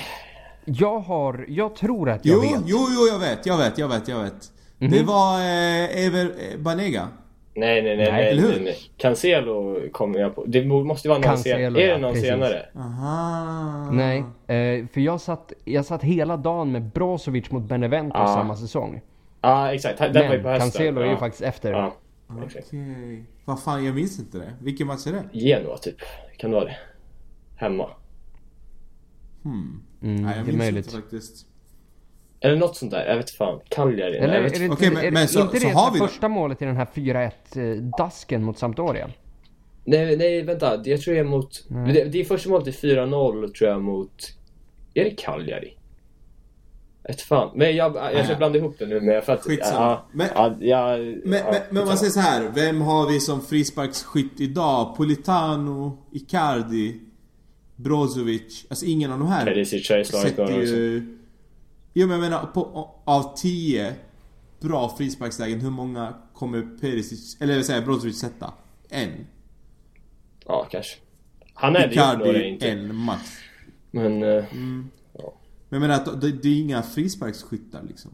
[SPEAKER 1] Jag har, jag tror att jag
[SPEAKER 2] Jo,
[SPEAKER 1] vet.
[SPEAKER 2] jo, jo, jag vet, jag vet, jag vet, jag vet.
[SPEAKER 1] Mhm.
[SPEAKER 2] Det var eh, Ever eh, Banega.
[SPEAKER 3] Nej, nej, nej,
[SPEAKER 1] Nej,
[SPEAKER 3] nej, nej. Cancelo kommer jag på. Det måste vara någon
[SPEAKER 1] Cancelo,
[SPEAKER 3] senare. Är det någon
[SPEAKER 1] precis.
[SPEAKER 3] senare?
[SPEAKER 2] Aha.
[SPEAKER 1] Nej, eh, för jag satt, jag satt hela dagen med Brozovic mot Benevento
[SPEAKER 3] Ah.
[SPEAKER 1] samma säsong.
[SPEAKER 3] Ja, exakt. Den var ju på hösten.
[SPEAKER 1] Cancelo är ju faktiskt efter.
[SPEAKER 3] Exakt.
[SPEAKER 2] Okej. Vad fan, jag minns inte det. Vilken match är det?
[SPEAKER 3] Genoa, typ. Kan det vara det? Hemma.
[SPEAKER 2] Hmm.
[SPEAKER 1] Mm,
[SPEAKER 2] Nej, jag
[SPEAKER 1] det är
[SPEAKER 2] minns
[SPEAKER 1] möjligt.
[SPEAKER 2] inte faktiskt.
[SPEAKER 3] Eller något sånt där. Jag vet fan. Cagliari?
[SPEAKER 1] Eller
[SPEAKER 3] jag
[SPEAKER 1] är det inte,
[SPEAKER 2] Okej, men-
[SPEAKER 1] är det,
[SPEAKER 2] men så-
[SPEAKER 1] inte
[SPEAKER 2] så
[SPEAKER 1] det
[SPEAKER 2] har
[SPEAKER 1] så
[SPEAKER 2] vi då?
[SPEAKER 1] första målet i den här 4-1 eh, dasken mot Sampdoria?
[SPEAKER 3] Nej, nej, vänta. Jag tror det är mot...
[SPEAKER 1] Nej.
[SPEAKER 3] Det, det är första målet i 4-0 tror jag mot... Är det Cagliari? Ett fan. Men jag, jag ska
[SPEAKER 2] Ja.
[SPEAKER 3] blanda ihop det nu med för att...
[SPEAKER 2] Skitsamma.
[SPEAKER 3] Ja,
[SPEAKER 2] Men-
[SPEAKER 3] ja, ja,
[SPEAKER 2] Men,
[SPEAKER 3] ja,
[SPEAKER 2] men, men man
[SPEAKER 3] skitsamma.
[SPEAKER 2] säger så här. Vem har vi som frisparksskytt idag? Politano, Icardi, Brozovic. Alltså ingen av de här
[SPEAKER 3] Perisic har ju slagit
[SPEAKER 2] sätter
[SPEAKER 3] några också.
[SPEAKER 2] ju... Jo men jag menar, på, av 10 bra frisparkslägen, hur många kommer Perisic, eller vill säga Brozovic sätta? En.
[SPEAKER 3] Ja, kanske. Han några
[SPEAKER 2] Icardi,
[SPEAKER 3] inte.
[SPEAKER 2] en max.
[SPEAKER 3] Men... eh,
[SPEAKER 2] Men jag menar att det, det är inga frisparksskyttar liksom.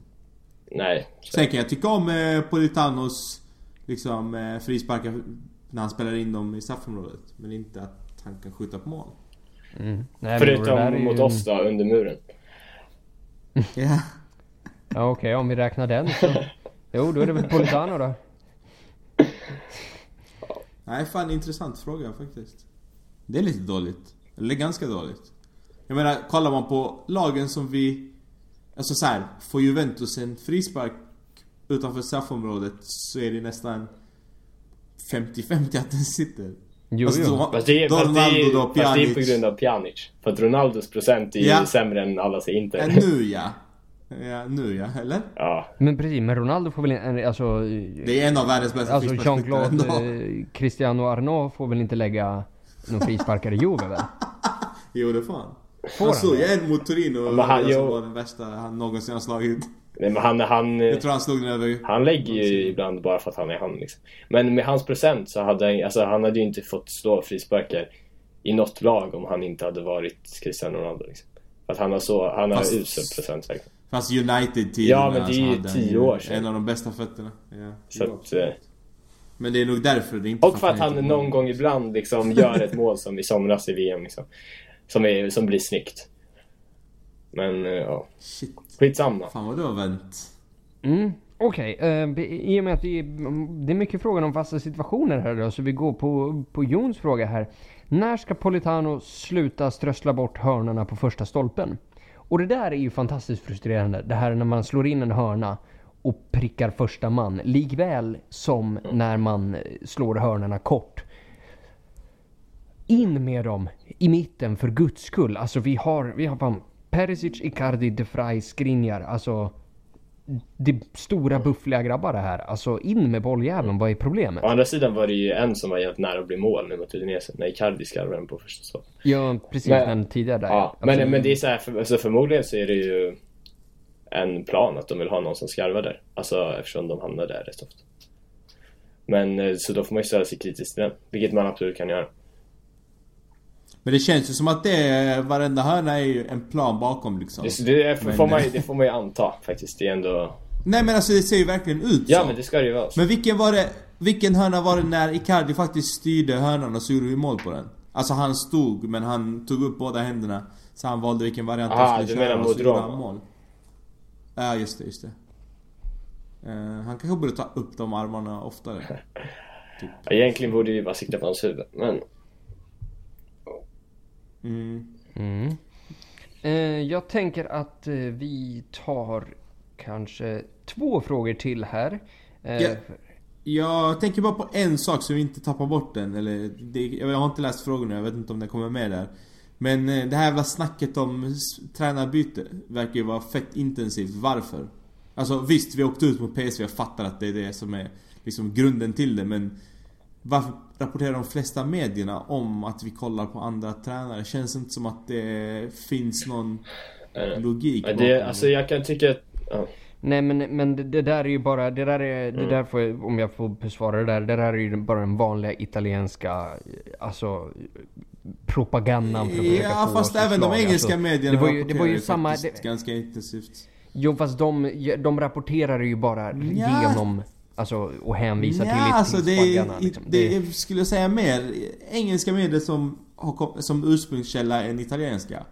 [SPEAKER 3] nej.
[SPEAKER 2] Sen kan jag tycka om eh, Politanos liksom eh, frisparkar när han spelar in dem i straffområdet. Men inte att han kan skjuta på mål.
[SPEAKER 1] Mm. Nej,
[SPEAKER 3] Förutom
[SPEAKER 1] ju-
[SPEAKER 3] mot oss då, under muren.
[SPEAKER 2] Ja.
[SPEAKER 1] Ja okej, om vi räknar den så... Jo, då är det väl Politano då.
[SPEAKER 2] Nej, fan intressant fråga faktiskt. Det är lite dåligt. Eller ganska dåligt. Jag menar, kollar man på lagen som vi... Alltså så här, får Juventus en frispark utanför straffområdet så är det nästan 50-50 att den sitter.
[SPEAKER 1] Jo,
[SPEAKER 2] Alltså,
[SPEAKER 1] jo.
[SPEAKER 2] då-
[SPEAKER 3] Fast det,
[SPEAKER 2] då
[SPEAKER 3] fast,
[SPEAKER 2] Ronaldo, då
[SPEAKER 3] fast det är på grund av Pjanic. För att Ronaldos procent är ju
[SPEAKER 2] Ja.
[SPEAKER 3] sämre än alla säger inte.
[SPEAKER 2] Ja, nu ja. Ja, nu ja. Eller?
[SPEAKER 3] Ja.
[SPEAKER 1] Men precis, men Ronaldo får väl en, alltså...
[SPEAKER 2] Det är en av världens bästa
[SPEAKER 1] Alltså Jean-Claude eh, Cristiano Arnault får väl inte lägga någon frisparkare i Juve väl?
[SPEAKER 2] Jo, det fan.
[SPEAKER 1] Får
[SPEAKER 2] han
[SPEAKER 1] han
[SPEAKER 2] slog
[SPEAKER 1] det?
[SPEAKER 2] ju en mot Torino
[SPEAKER 3] Men han-
[SPEAKER 2] som var den värsta han någonsin har slagit.
[SPEAKER 3] Nej, men han, han,
[SPEAKER 2] Jag tror han slog den över...
[SPEAKER 3] han lägger ju ibland bara för att han är han. Liksom. Men med hans procent så hade han, alltså, han hade ju inte fått slå frisparkar i något lag om han inte hade varit Cristiano Ronaldo. Liksom. För att han har så, han har
[SPEAKER 2] Fast-
[SPEAKER 3] usel procent verkligen.
[SPEAKER 2] Fast United-tiden
[SPEAKER 3] Ja, men det är ju tio år sedan.
[SPEAKER 2] En av de bästa fötterna. Ja.
[SPEAKER 3] Så att, eh,
[SPEAKER 2] Men det är nog därför det inte
[SPEAKER 3] och för att han någon gång ibland liksom gör ett mål som i somras i VM liksom. Som, är, som blir snyggt. Men eh, ja,
[SPEAKER 2] Shit.
[SPEAKER 3] skitsamma.
[SPEAKER 2] Fan vad du har vänt.
[SPEAKER 1] Mm. Okej, eh, vi- i och med att vi, det är mycket frågan om fasta situationer här då, så vi går på, på Jons fråga här. När ska Politano sluta strössla bort hörnorna på första stolpen? Och det där är ju fantastiskt frustrerande. Det här när man slår in en hörna och prickar första man. Likväl som när man slår hörnorna kort. In med dem i mitten för guds skull. Alltså vi har, vi har fan Perisic, Icardi, De Vrij, Skriniar. Alltså det är stora buffliga grabbar det här. Alltså in med bolljäveln, vad är problemet?
[SPEAKER 3] Å andra sidan var det ju en som var jävligt nära att bli mål nu mot Udinese. När Icardi skarvade den på första stolpen.
[SPEAKER 1] Ja precis,
[SPEAKER 3] Men-
[SPEAKER 1] men, tidigare där.
[SPEAKER 3] Ja,
[SPEAKER 1] Absolut.
[SPEAKER 3] men, men det är så här, för, alltså förmodligen så är det ju en plan att de vill ha någon som skarvar där. Alltså eftersom de hamnar där rätt ofta. Men eh, så då får man ju ställa sig kritiskt till den. Vilket man absolut kan göra.
[SPEAKER 2] Men det känns ju som att det är, varenda hörna är ju en plan bakom liksom.
[SPEAKER 3] Det, det,
[SPEAKER 2] Men-
[SPEAKER 3] får man, ju- det får man ju anta faktiskt. Det är ändå...
[SPEAKER 2] Nej men alltså det ser ju verkligen ut
[SPEAKER 3] Ja
[SPEAKER 2] så.
[SPEAKER 3] men det ska det ju vara.
[SPEAKER 2] Men vilken var det, vilken hörna var det när Icardi faktiskt styrde hörnan och så gjorde vi mål på den? Alltså han stod men han tog upp båda händerna. Så han valde vilken variant
[SPEAKER 3] Aha,
[SPEAKER 2] han
[SPEAKER 3] du
[SPEAKER 2] skulle köra och så gjorde han mål. Ja just det, just det. Eh, han kanske borde ta upp de armarna oftare. Typ.
[SPEAKER 3] Ja, Egentligen borde vi bara sikta på hans huvud. Men
[SPEAKER 2] Mm.
[SPEAKER 1] Mm. Eh, jag tänker att eh, vi tar kanske två frågor till här. Eh,
[SPEAKER 2] Ja. Jag tänker bara på en sak så vi inte tappar bort den. Eller, det, jag har inte läst frågorna, jag vet inte om den kommer med där. Men eh, det här jävla snacket om tränarbyte verkar ju vara fett intensivt. Varför? Alltså visst, vi åkte ut mot PSV, jag fattar att det är det som är liksom grunden till det. Men varför rapporterar de flesta medierna om att vi kollar på andra tränare? Känns inte som att det finns någon logik bakom
[SPEAKER 3] det, alltså jag kan tycka att... Ja.
[SPEAKER 1] Nej men, men det, det där är ju bara, det där är,
[SPEAKER 3] Mm.
[SPEAKER 1] det där får om jag får besvara det där, det där är ju bara den vanliga italienska, alltså propagandan för att försöka
[SPEAKER 2] Ja
[SPEAKER 1] få
[SPEAKER 2] fast även de engelska
[SPEAKER 1] Alltså,
[SPEAKER 2] medierna
[SPEAKER 1] det var ju- det var ju samma- det-
[SPEAKER 2] ganska intensivt.
[SPEAKER 1] Jo fast de, de rapporterar ju bara
[SPEAKER 2] Ja.
[SPEAKER 1] genom, alltså och hänvisar
[SPEAKER 2] Ja,
[SPEAKER 1] till,
[SPEAKER 2] alltså det, är,
[SPEAKER 1] liksom.
[SPEAKER 2] det är, skulle jag säga mer engelska medier som har som ursprungskälla än italienska.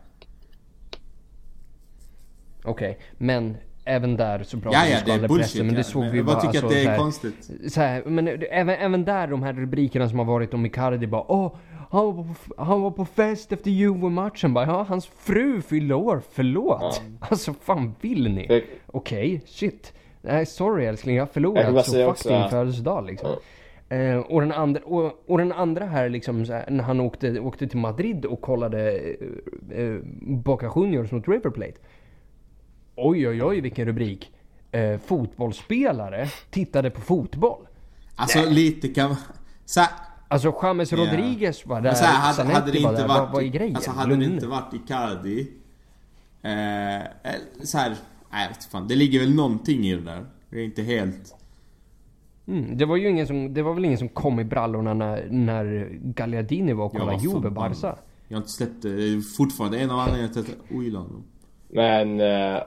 [SPEAKER 1] Okej, men även där så pratar
[SPEAKER 2] Ja, ja, det är bullshit.
[SPEAKER 1] men det
[SPEAKER 2] ja.
[SPEAKER 1] såg
[SPEAKER 2] Men
[SPEAKER 1] vi
[SPEAKER 2] jag
[SPEAKER 1] bara
[SPEAKER 2] tycker
[SPEAKER 1] alltså,
[SPEAKER 2] att det
[SPEAKER 1] så
[SPEAKER 2] är
[SPEAKER 1] här-
[SPEAKER 2] konstigt.
[SPEAKER 1] Så här, men det- även, även där de här rubrikerna som har varit om Icardi bara Åh, han var på, han var på fest efter Juve-matchen bara Ja, hans fru fyllde år, förlåt! Alltså fan vill ni? Okej, shit. Nej, sorry älskling, jag har
[SPEAKER 3] Jag
[SPEAKER 1] förlorat så
[SPEAKER 3] säga
[SPEAKER 1] fuck
[SPEAKER 3] också
[SPEAKER 1] din födelsedag liksom. Eh, och, den andra, och, och den andra här liksom, så här, när han åkte, åkte till Madrid och kollade eh, eh, Boca Juniors mot River Plate. Oj oj oj vilken rubrik. Eh, fotbollsspelare tittade på fotboll.
[SPEAKER 2] Alltså lite kan så här,
[SPEAKER 1] Alltså James
[SPEAKER 2] Ja.
[SPEAKER 1] Rodriguez var där,
[SPEAKER 2] så här, hade,
[SPEAKER 1] Zanetti
[SPEAKER 2] hade det
[SPEAKER 1] var
[SPEAKER 2] inte
[SPEAKER 1] där.
[SPEAKER 2] varit...
[SPEAKER 1] vad, vad är grejen?
[SPEAKER 2] Alltså hade det
[SPEAKER 1] Lugn.
[SPEAKER 2] inte varit Icardi... Eh, eh, så här, nej jag vet fan, det ligger väl någonting i det där. Det är inte helt...
[SPEAKER 1] Mm, det var ju ingen som, det var väl ingen som kom i brallorna när, när Gagliardini var och
[SPEAKER 2] Jag
[SPEAKER 1] kollade
[SPEAKER 2] var
[SPEAKER 1] Juve. Barca.
[SPEAKER 2] Jag har inte släppt det. Det är fortfarande en av anledningarna till att jag ogillar honom.
[SPEAKER 3] Men... Eh,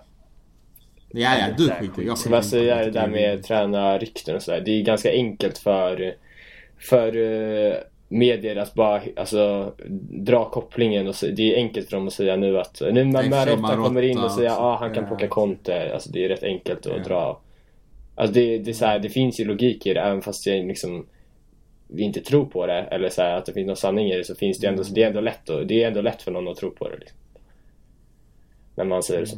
[SPEAKER 2] Ja, ja, du skiter Jag
[SPEAKER 3] ska säga det där med tränarrykten och sådär. Det är ganska enkelt för, för eh, medier att bara alltså, dra kopplingen och så, Det är enkelt för dem att säga nu att nu när Marotta kommer in och säger
[SPEAKER 2] Marotta
[SPEAKER 3] ah, han kan plocka Conte. Alltså det är rätt enkelt att dra. Alltså det, det, är så här, det finns ju logik i det även fast jag liksom vi inte tror på det eller så här, att det finns någon sanning i det så finns det ändå, det är ändå lätt och, det är ändå lätt för någon att tro på det. Liksom. När man säger så.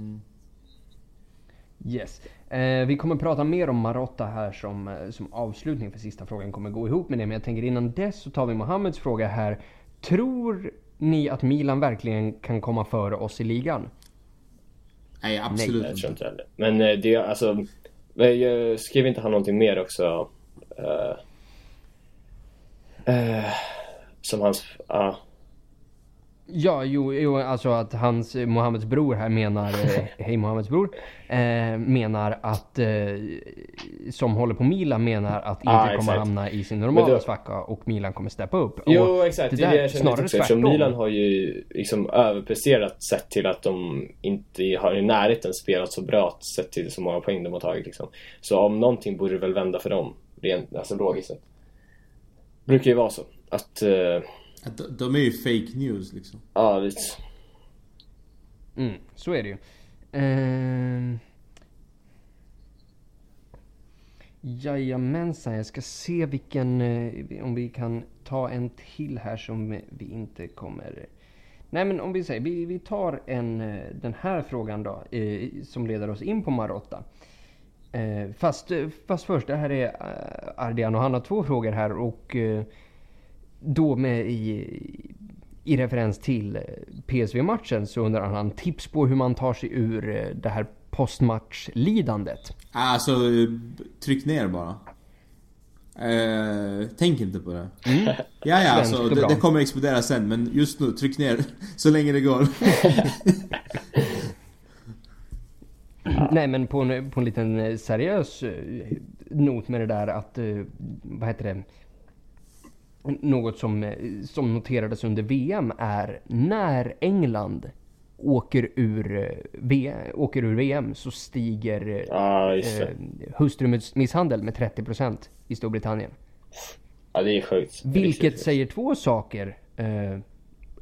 [SPEAKER 1] Yes. Eh, vi kommer prata mer om Marotta här som, eh, som avslutning för sista frågan kommer gå ihop med det. Men jag tänker innan dess så tar vi Mohammeds fråga här. Tror ni att Milan verkligen kan komma före oss i ligan?
[SPEAKER 2] Nej, absolut
[SPEAKER 3] Nej, jag tror
[SPEAKER 2] inte.
[SPEAKER 3] heller. Men eh, det, alltså... jag- Skrev inte han någonting mer också? Eh, eh, som hans... Ja.
[SPEAKER 1] Ja, jo, jo, alltså att hans, Mohammeds bror här menar, eh, hej Mohammeds bror, eh, menar att, eh, som håller på Milan menar att inte
[SPEAKER 3] Ah,
[SPEAKER 1] kommer hamna i sin normala
[SPEAKER 3] då-
[SPEAKER 1] svacka och Milan kommer steppa upp.
[SPEAKER 3] Jo
[SPEAKER 1] och
[SPEAKER 3] exakt,
[SPEAKER 1] det
[SPEAKER 3] det är
[SPEAKER 1] där
[SPEAKER 3] det jag känner också eftersom. Milan har ju liksom överpresterat sett till att de inte har i närheten spelat så bra sett till så många poäng de har tagit liksom. Så om någonting borde det väl vända för dem, rent, alltså logiskt sett. Brukar ju vara så. Att, eh,
[SPEAKER 2] Att de- De är ju fake news liksom.
[SPEAKER 3] ja lite.
[SPEAKER 1] Mm, så är det ju. Ehm... Jajamensan, jag ska se vilken, eh, om vi kan ta en till här som vi inte kommer... Nej men om vi säger, vi, vi tar en, eh, den här frågan då, eh, som leder oss in på Marotta. Eh, fast, eh, fast först, det här är Ardian och han har två frågor här och eh, då med i, i referens till eh, PSV-matchen så undrar han tips på hur man tar sig ur eh, det här postmatchlidandet.
[SPEAKER 2] Alltså, tryck ner bara. Eh, tänk inte på det. Ja, ja,
[SPEAKER 1] Svenskt
[SPEAKER 2] alltså, det, det kommer explodera sen men just nu, tryck ner så länge det går.
[SPEAKER 1] Nej men på en, på en liten eh, seriös not med det där att, vad heter det? Något som, eh, som noterades under VM är när England åker ur, eh, VM, åker ur VM så stiger eh,
[SPEAKER 3] just det.
[SPEAKER 1] eh, hustrumisshandel med 30% i Storbritannien.
[SPEAKER 3] Ja det är sjukt. Det är
[SPEAKER 1] Vilket
[SPEAKER 3] sjukt.
[SPEAKER 1] säger två saker. Eh,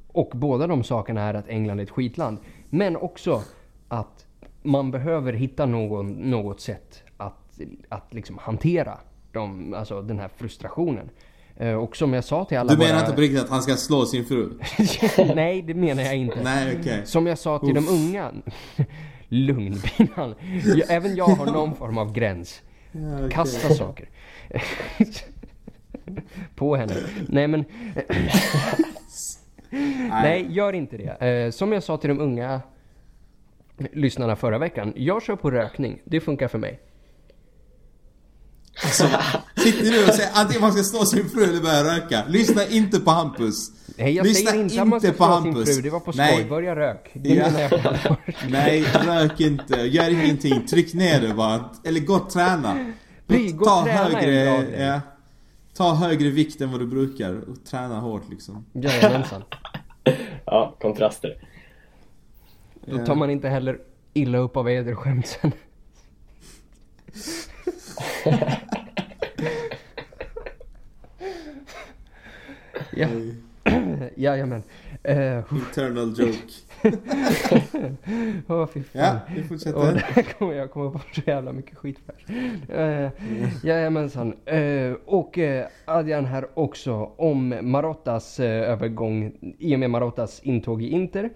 [SPEAKER 1] och båda de sakerna är att England är ett skitland. Men också att man behöver hitta någon, något sätt att, att liksom hantera de, alltså den här frustrationen. Eh, och som jag sa till alla
[SPEAKER 2] Du menar
[SPEAKER 1] våra...
[SPEAKER 2] inte på riktigt att han ska slå sin fru?
[SPEAKER 1] Nej, det menar jag inte.
[SPEAKER 2] Nej, okej.
[SPEAKER 1] Som jag sa till de unga. Lugn Binan. Även jag har någon form av gräns.
[SPEAKER 2] Ja, okej.
[SPEAKER 1] Kasta saker. På henne. Nej men... Nej, gör inte det. Eh, som jag sa till de unga lyssnarna förra veckan. Jag kör på rökning. Det funkar för mig.
[SPEAKER 2] Alltså, sitter du och säger antingen man ska slå sin fru eller börja röka? Lyssna inte på Hampus.
[SPEAKER 1] Nej, jag
[SPEAKER 2] Lyssna
[SPEAKER 1] säger inte att man ska
[SPEAKER 2] inte på
[SPEAKER 1] slå sin fru. Det var på
[SPEAKER 2] Nej.
[SPEAKER 1] skoj. Börja rök. Det
[SPEAKER 2] Ja.
[SPEAKER 1] menar jag.
[SPEAKER 2] Nej, rök inte. Gör ingenting. Tryck ner det bara. Eller gå och träna.
[SPEAKER 1] Precis, gå och träna en grej.
[SPEAKER 2] ja, Ta högre vikt än vad du brukar och träna hårt liksom.
[SPEAKER 1] Jajamensan.
[SPEAKER 3] Ja, kontraster.
[SPEAKER 1] Då tar man inte heller illa upp av ederskämtsen. ja. Jajamän. Uh,
[SPEAKER 2] Internal joke.
[SPEAKER 1] Åh fy fan.
[SPEAKER 2] Ja, vi fortsätter.
[SPEAKER 1] där kommer jag komma på så jävla mycket skit för. Uh, jajamensan. Uh, och uh, Adrian här också om Marottas uh, övergång i och med Marottas intåg i Inter.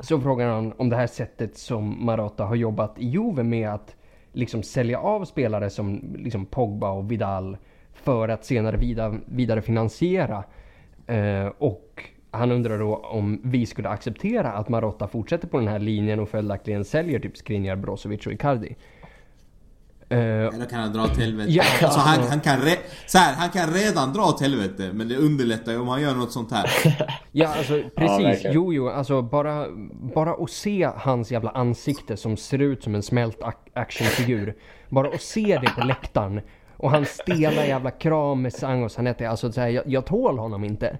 [SPEAKER 1] Så frågar han om det här sättet som Marotta har jobbat i Juve med att liksom sälja av spelare som liksom Pogba och Vidal för att senare vidare, vidare finansiera. Eh, och han undrar då om vi skulle acceptera att Marotta fortsätter på den här linjen och följaktligen säljer typ Skriniar, Brozovic och Icardi. Eh,
[SPEAKER 2] Eller kan han dra åt helvete.
[SPEAKER 1] Ja,
[SPEAKER 2] alltså, han, han, kan re- så här, han kan redan dra åt helvete men det underlättar ju om han gör något sånt här.
[SPEAKER 1] Ja, alltså precis.
[SPEAKER 3] verkligen.
[SPEAKER 1] jo, jo, alltså bara, bara att se hans jävla ansikte som ser ut som en smält ac- actionfigur. Bara att se det på läktaren. Och hans stela jävla kram med Sangos Hanetti. Alltså så här, jag, jag tål honom inte. Uh,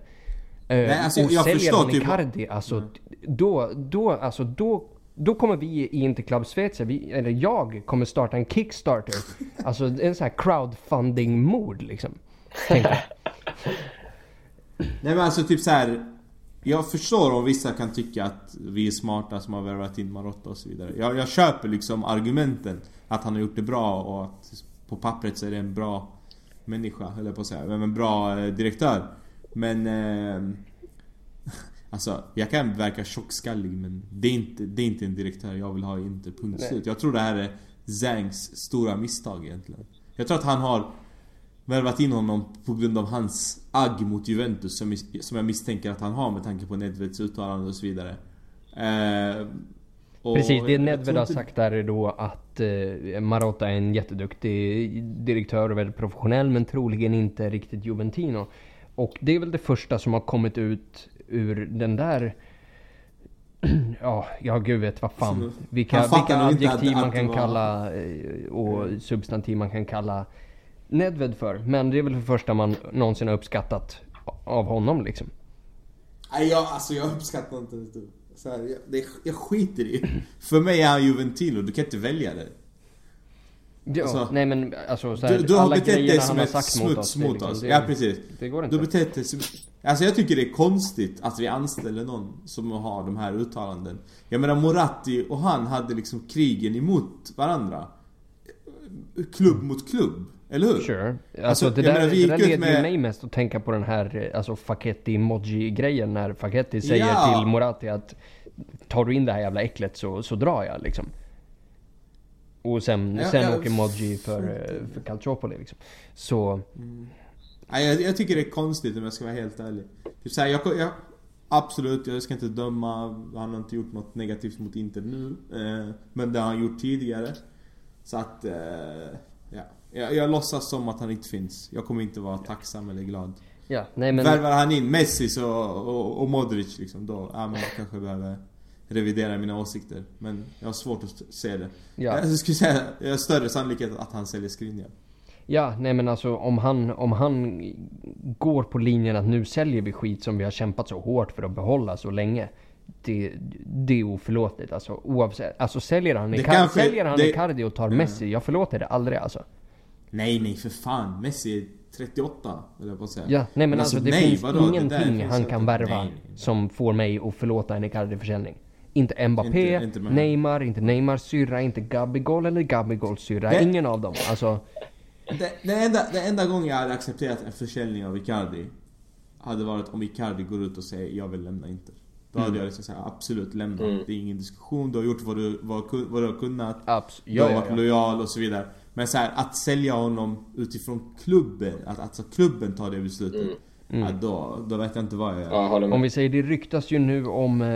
[SPEAKER 2] Nej, alltså,
[SPEAKER 1] och
[SPEAKER 2] jag
[SPEAKER 1] säljer han
[SPEAKER 2] typ-
[SPEAKER 1] Icardi, alltså då, då, alltså då då kommer vi i Interclub Svezia, vi, eller jag kommer starta en Kickstarter. Alltså en sån här crowdfunding-mord liksom.
[SPEAKER 2] Nej men alltså typ så här. Jag förstår om vissa kan tycka att vi är smarta som har värvat in Marotta och så vidare. Jag, jag köper liksom argumenten. Att han har gjort det bra och att på pappret så är det en bra människa, eller på att säga. Men en bra eh, direktör. Men... Eh, alltså, jag kan verka tjockskallig men det är, inte, det är inte en direktör jag vill ha i Inter, punkt slut. Jag tror det här är Zangs stora misstag egentligen. Jag tror att han har värvat in honom på grund av hans agg mot Juventus som, som jag misstänker att han har med tanke på Nedveds uttalande och så vidare. Eh, och
[SPEAKER 1] Precis, det Nedved har
[SPEAKER 2] inte-
[SPEAKER 1] sagt där är då att eh, Marotta är en jätteduktig direktör och väldigt professionell men troligen inte riktigt Juventino. Och det är väl det första som har kommit ut ur den där Ja, ja gud vet vad fan.
[SPEAKER 2] Så,
[SPEAKER 1] Vilka, vilka adjektiv
[SPEAKER 2] att-
[SPEAKER 1] man
[SPEAKER 2] att
[SPEAKER 1] kan kalla eh, och substantiv man kan kalla Nedved för. Men det är väl det första man någonsin har uppskattat av honom liksom.
[SPEAKER 2] Nej, jag, alltså jag uppskattar inte det. Så här, jag, det, jag skiter i För mig är han Juventino, du kan inte välja det.
[SPEAKER 1] Ja,
[SPEAKER 2] Alltså,
[SPEAKER 1] nej men alltså så här,
[SPEAKER 2] Du, du har betett dig som
[SPEAKER 1] har
[SPEAKER 2] ett
[SPEAKER 1] sagt mot oss.
[SPEAKER 2] smuts
[SPEAKER 1] liksom-
[SPEAKER 2] oss.
[SPEAKER 1] det-
[SPEAKER 2] Ja precis.
[SPEAKER 1] Det går
[SPEAKER 2] Du
[SPEAKER 1] inte.
[SPEAKER 2] betett dig som... Alltså jag tycker det är konstigt att vi anställer någon som har de här uttalanden. Jag menar Moratti och han hade liksom krigen emot varandra. Klubb mot klubb. Eller hur?
[SPEAKER 1] Sure. Alltså,
[SPEAKER 2] Alltså,
[SPEAKER 1] det
[SPEAKER 2] jag
[SPEAKER 1] där,
[SPEAKER 2] menar,
[SPEAKER 1] det där leder
[SPEAKER 2] med-
[SPEAKER 1] mig mest att tänka på den här eh, alltså Facchetti emoji grejen när Facchetti säger
[SPEAKER 2] Ja.
[SPEAKER 1] till Moratti att tar du in det här jävla äcklet så, så drar jag liksom. Och sen,
[SPEAKER 2] Ja,
[SPEAKER 1] sen
[SPEAKER 2] ja,
[SPEAKER 1] åker Modji för, eh, för Calciopoli liksom. Så,
[SPEAKER 2] Nej, jag, jag tycker det är konstigt om jag ska vara helt ärlig. Typ så här, jag, jag, absolut, jag ska inte döma. Han har inte gjort något negativt mot Inter nu. Eh, men det har han gjort tidigare. Så att, eh, ja. Jag, jag låtsas som att han inte finns. Jag kommer inte vara tacksam eller glad.
[SPEAKER 1] ja, nej men...
[SPEAKER 2] Värvar han in Messi så, och, och Modric liksom, då, ja men jag kanske behöver revidera mina åsikter. Men jag har svårt att se det.
[SPEAKER 1] Ja.
[SPEAKER 2] Jag skulle säga, jag har större sannolikhet att han säljer Skriniar.
[SPEAKER 1] Ja, nej men alltså om han, om han går på linjen att nu säljer vi skit som vi har kämpat så hårt för att behålla så länge. Det, det är oförlåtligt alltså. Oavsett, alltså säljer han,
[SPEAKER 2] Det
[SPEAKER 1] Icar-
[SPEAKER 2] kanske-
[SPEAKER 1] säljer han
[SPEAKER 2] det-
[SPEAKER 1] Icardi och tar Messi, jag förlåter det aldrig alltså.
[SPEAKER 2] Nej, nej för fan. Messi är 38, eller på att säga.
[SPEAKER 1] Ja, nej men alltså, det
[SPEAKER 2] nej,
[SPEAKER 1] finns
[SPEAKER 2] vadå? Det
[SPEAKER 1] ingenting
[SPEAKER 2] finns
[SPEAKER 1] han kan värva
[SPEAKER 2] Nej, nej, nej.
[SPEAKER 1] som får mig att förlåta en Icardi-försäljning. Inte Mbappé,
[SPEAKER 2] Inte- inte
[SPEAKER 1] Neymar, inte Neymars syrra, inte Gabigol eller Gabigols syrra.
[SPEAKER 2] Det-
[SPEAKER 1] Ingen av dem. Alltså,
[SPEAKER 2] Det, det, enda, det enda gången jag hade accepterat en försäljning av Icardi hade varit om Icardi går ut och säger jag vill lämna Inter. Då hade jag liksom sagt absolut lämna.
[SPEAKER 3] Mm.
[SPEAKER 2] Det är ingen diskussion, du har gjort vad du, vad, vad du har kunnat.
[SPEAKER 1] abs-
[SPEAKER 2] Du har
[SPEAKER 1] ja, ja,
[SPEAKER 2] varit
[SPEAKER 1] ja.
[SPEAKER 2] lojal och så vidare. Men så här, att sälja honom utifrån klubben, att alltså klubben tar det beslutet.
[SPEAKER 3] Mm.
[SPEAKER 2] Ja, då, då vet jag inte vad jag gör.
[SPEAKER 3] Ja.
[SPEAKER 1] Om vi säger det ryktas ju nu om, eh,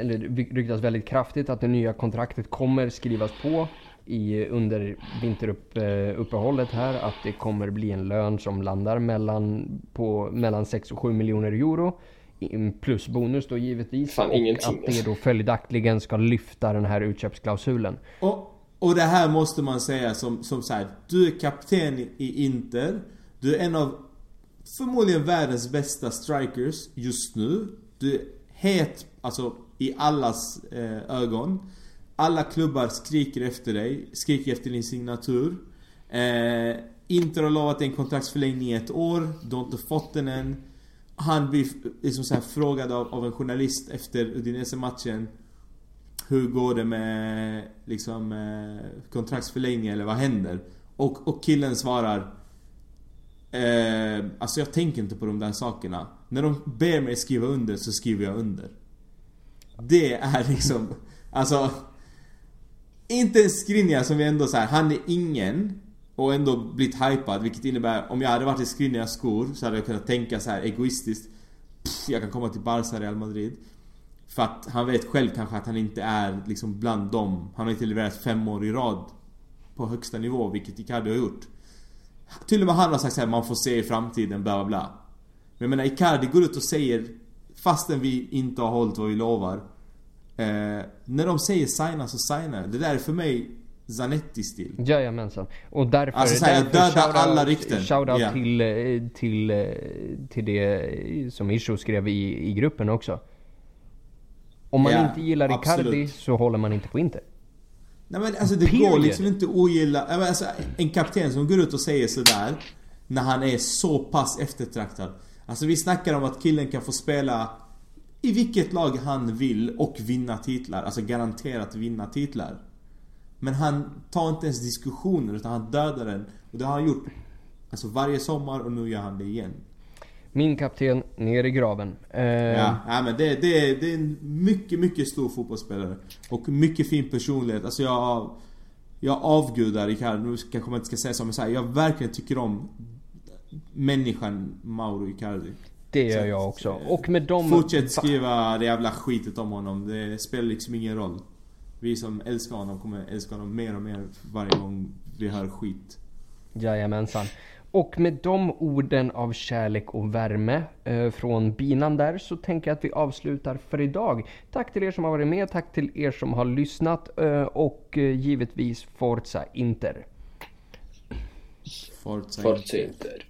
[SPEAKER 1] eller det ryktas väldigt kraftigt att det nya kontraktet kommer skrivas på i, under vinteruppehållet här. Att det kommer bli en lön som landar mellan, på, mellan 6 och 7 miljoner euro. i- Plus bonus då givetvis.
[SPEAKER 3] Fan,
[SPEAKER 1] och
[SPEAKER 3] ingenting,
[SPEAKER 1] att det
[SPEAKER 3] alltså.
[SPEAKER 1] då följaktligen ska lyfta den här utköpsklausulen.
[SPEAKER 2] Och, och det här måste man säga som, som så här, du är kapten i- i Inter. Du är en av förmodligen världens bästa strikers just nu. Du är het, alltså i allas eh, ögon. Alla klubbar skriker efter dig, skriker efter din signatur. Eh, Inter har lovat en kontraktsförlängning i ett år, du har inte fått den än. Han blir liksom så här frågad av, av en journalist efter Udinese-matchen. Hur går det med liksom eh, kontraktsförlängning eller vad händer? Och, och killen svarar eh, Alltså jag tänker inte på de där sakerna. När de ber mig skriva under så skriver jag under. Det är liksom, alltså Inte en Skriniar som vi ändå så här, han är ingen och ändå blivit hypad vilket innebär om jag hade varit i Skriniars skor så hade jag kunnat tänka så här egoistiskt Pff, Jag kan komma till Barca, Real Madrid för att han vet själv kanske att han inte är liksom bland dem Han har inte levererat fem år i rad På högsta nivå, vilket Icardi har gjort Till och med han har sagt så här, man får se i framtiden, bla bla bla Men jag menar Icardi går ut och säger Fastän vi inte har hållit vad vi lovar eh, När de säger signa så signar Det där är för mig Zanetti-stil
[SPEAKER 1] Jajamensan. Och därför...
[SPEAKER 2] Alltså, så här, jag
[SPEAKER 1] därför
[SPEAKER 2] dödar
[SPEAKER 1] shoutout-
[SPEAKER 2] alla rykten.
[SPEAKER 1] Shoutout
[SPEAKER 2] Ja.
[SPEAKER 1] till, eh, till, eh, till det som Isho skrev i, i gruppen också. Om man
[SPEAKER 2] Ja,
[SPEAKER 1] inte gillar Icardi
[SPEAKER 2] absolut.
[SPEAKER 1] så håller man inte på Inter.
[SPEAKER 2] Nej men alltså det
[SPEAKER 1] Period.
[SPEAKER 2] går liksom inte att ogilla, alltså, en kapten som går ut och säger sådär När han är så pass eftertraktad Alltså vi snackar om att killen kan få spela I vilket lag han vill och vinna titlar, alltså garanterat vinna titlar Men han tar inte ens diskussioner utan han dödar den Och det har han gjort Alltså varje sommar och nu gör han det igen
[SPEAKER 1] Min kapten, ner i graven. Eh,
[SPEAKER 2] Ja, ja men det, det, det är en mycket, mycket stor fotbollsspelare. Och mycket fin personlighet. Alltså jag... Jag avgudar Icardi, nu kanske man inte ska säga så men så här, jag verkligen tycker om människan Mauro Icardi.
[SPEAKER 1] Det gör
[SPEAKER 2] Så-
[SPEAKER 1] jag också.
[SPEAKER 2] så-
[SPEAKER 1] Och med dem...
[SPEAKER 2] Fortsätt skriva det jävla skitet om honom, det spelar liksom ingen roll. Vi som älskar honom kommer älska honom mer och mer varje gång vi hör skit.
[SPEAKER 1] Jajamensan. Och med de orden av kärlek och värme eh, från binan där så tänker jag att vi avslutar för idag. Tack till er som har varit med, tack till er som har lyssnat eh, och eh, givetvis Forza Inter.
[SPEAKER 2] Forza
[SPEAKER 3] Forza Inter.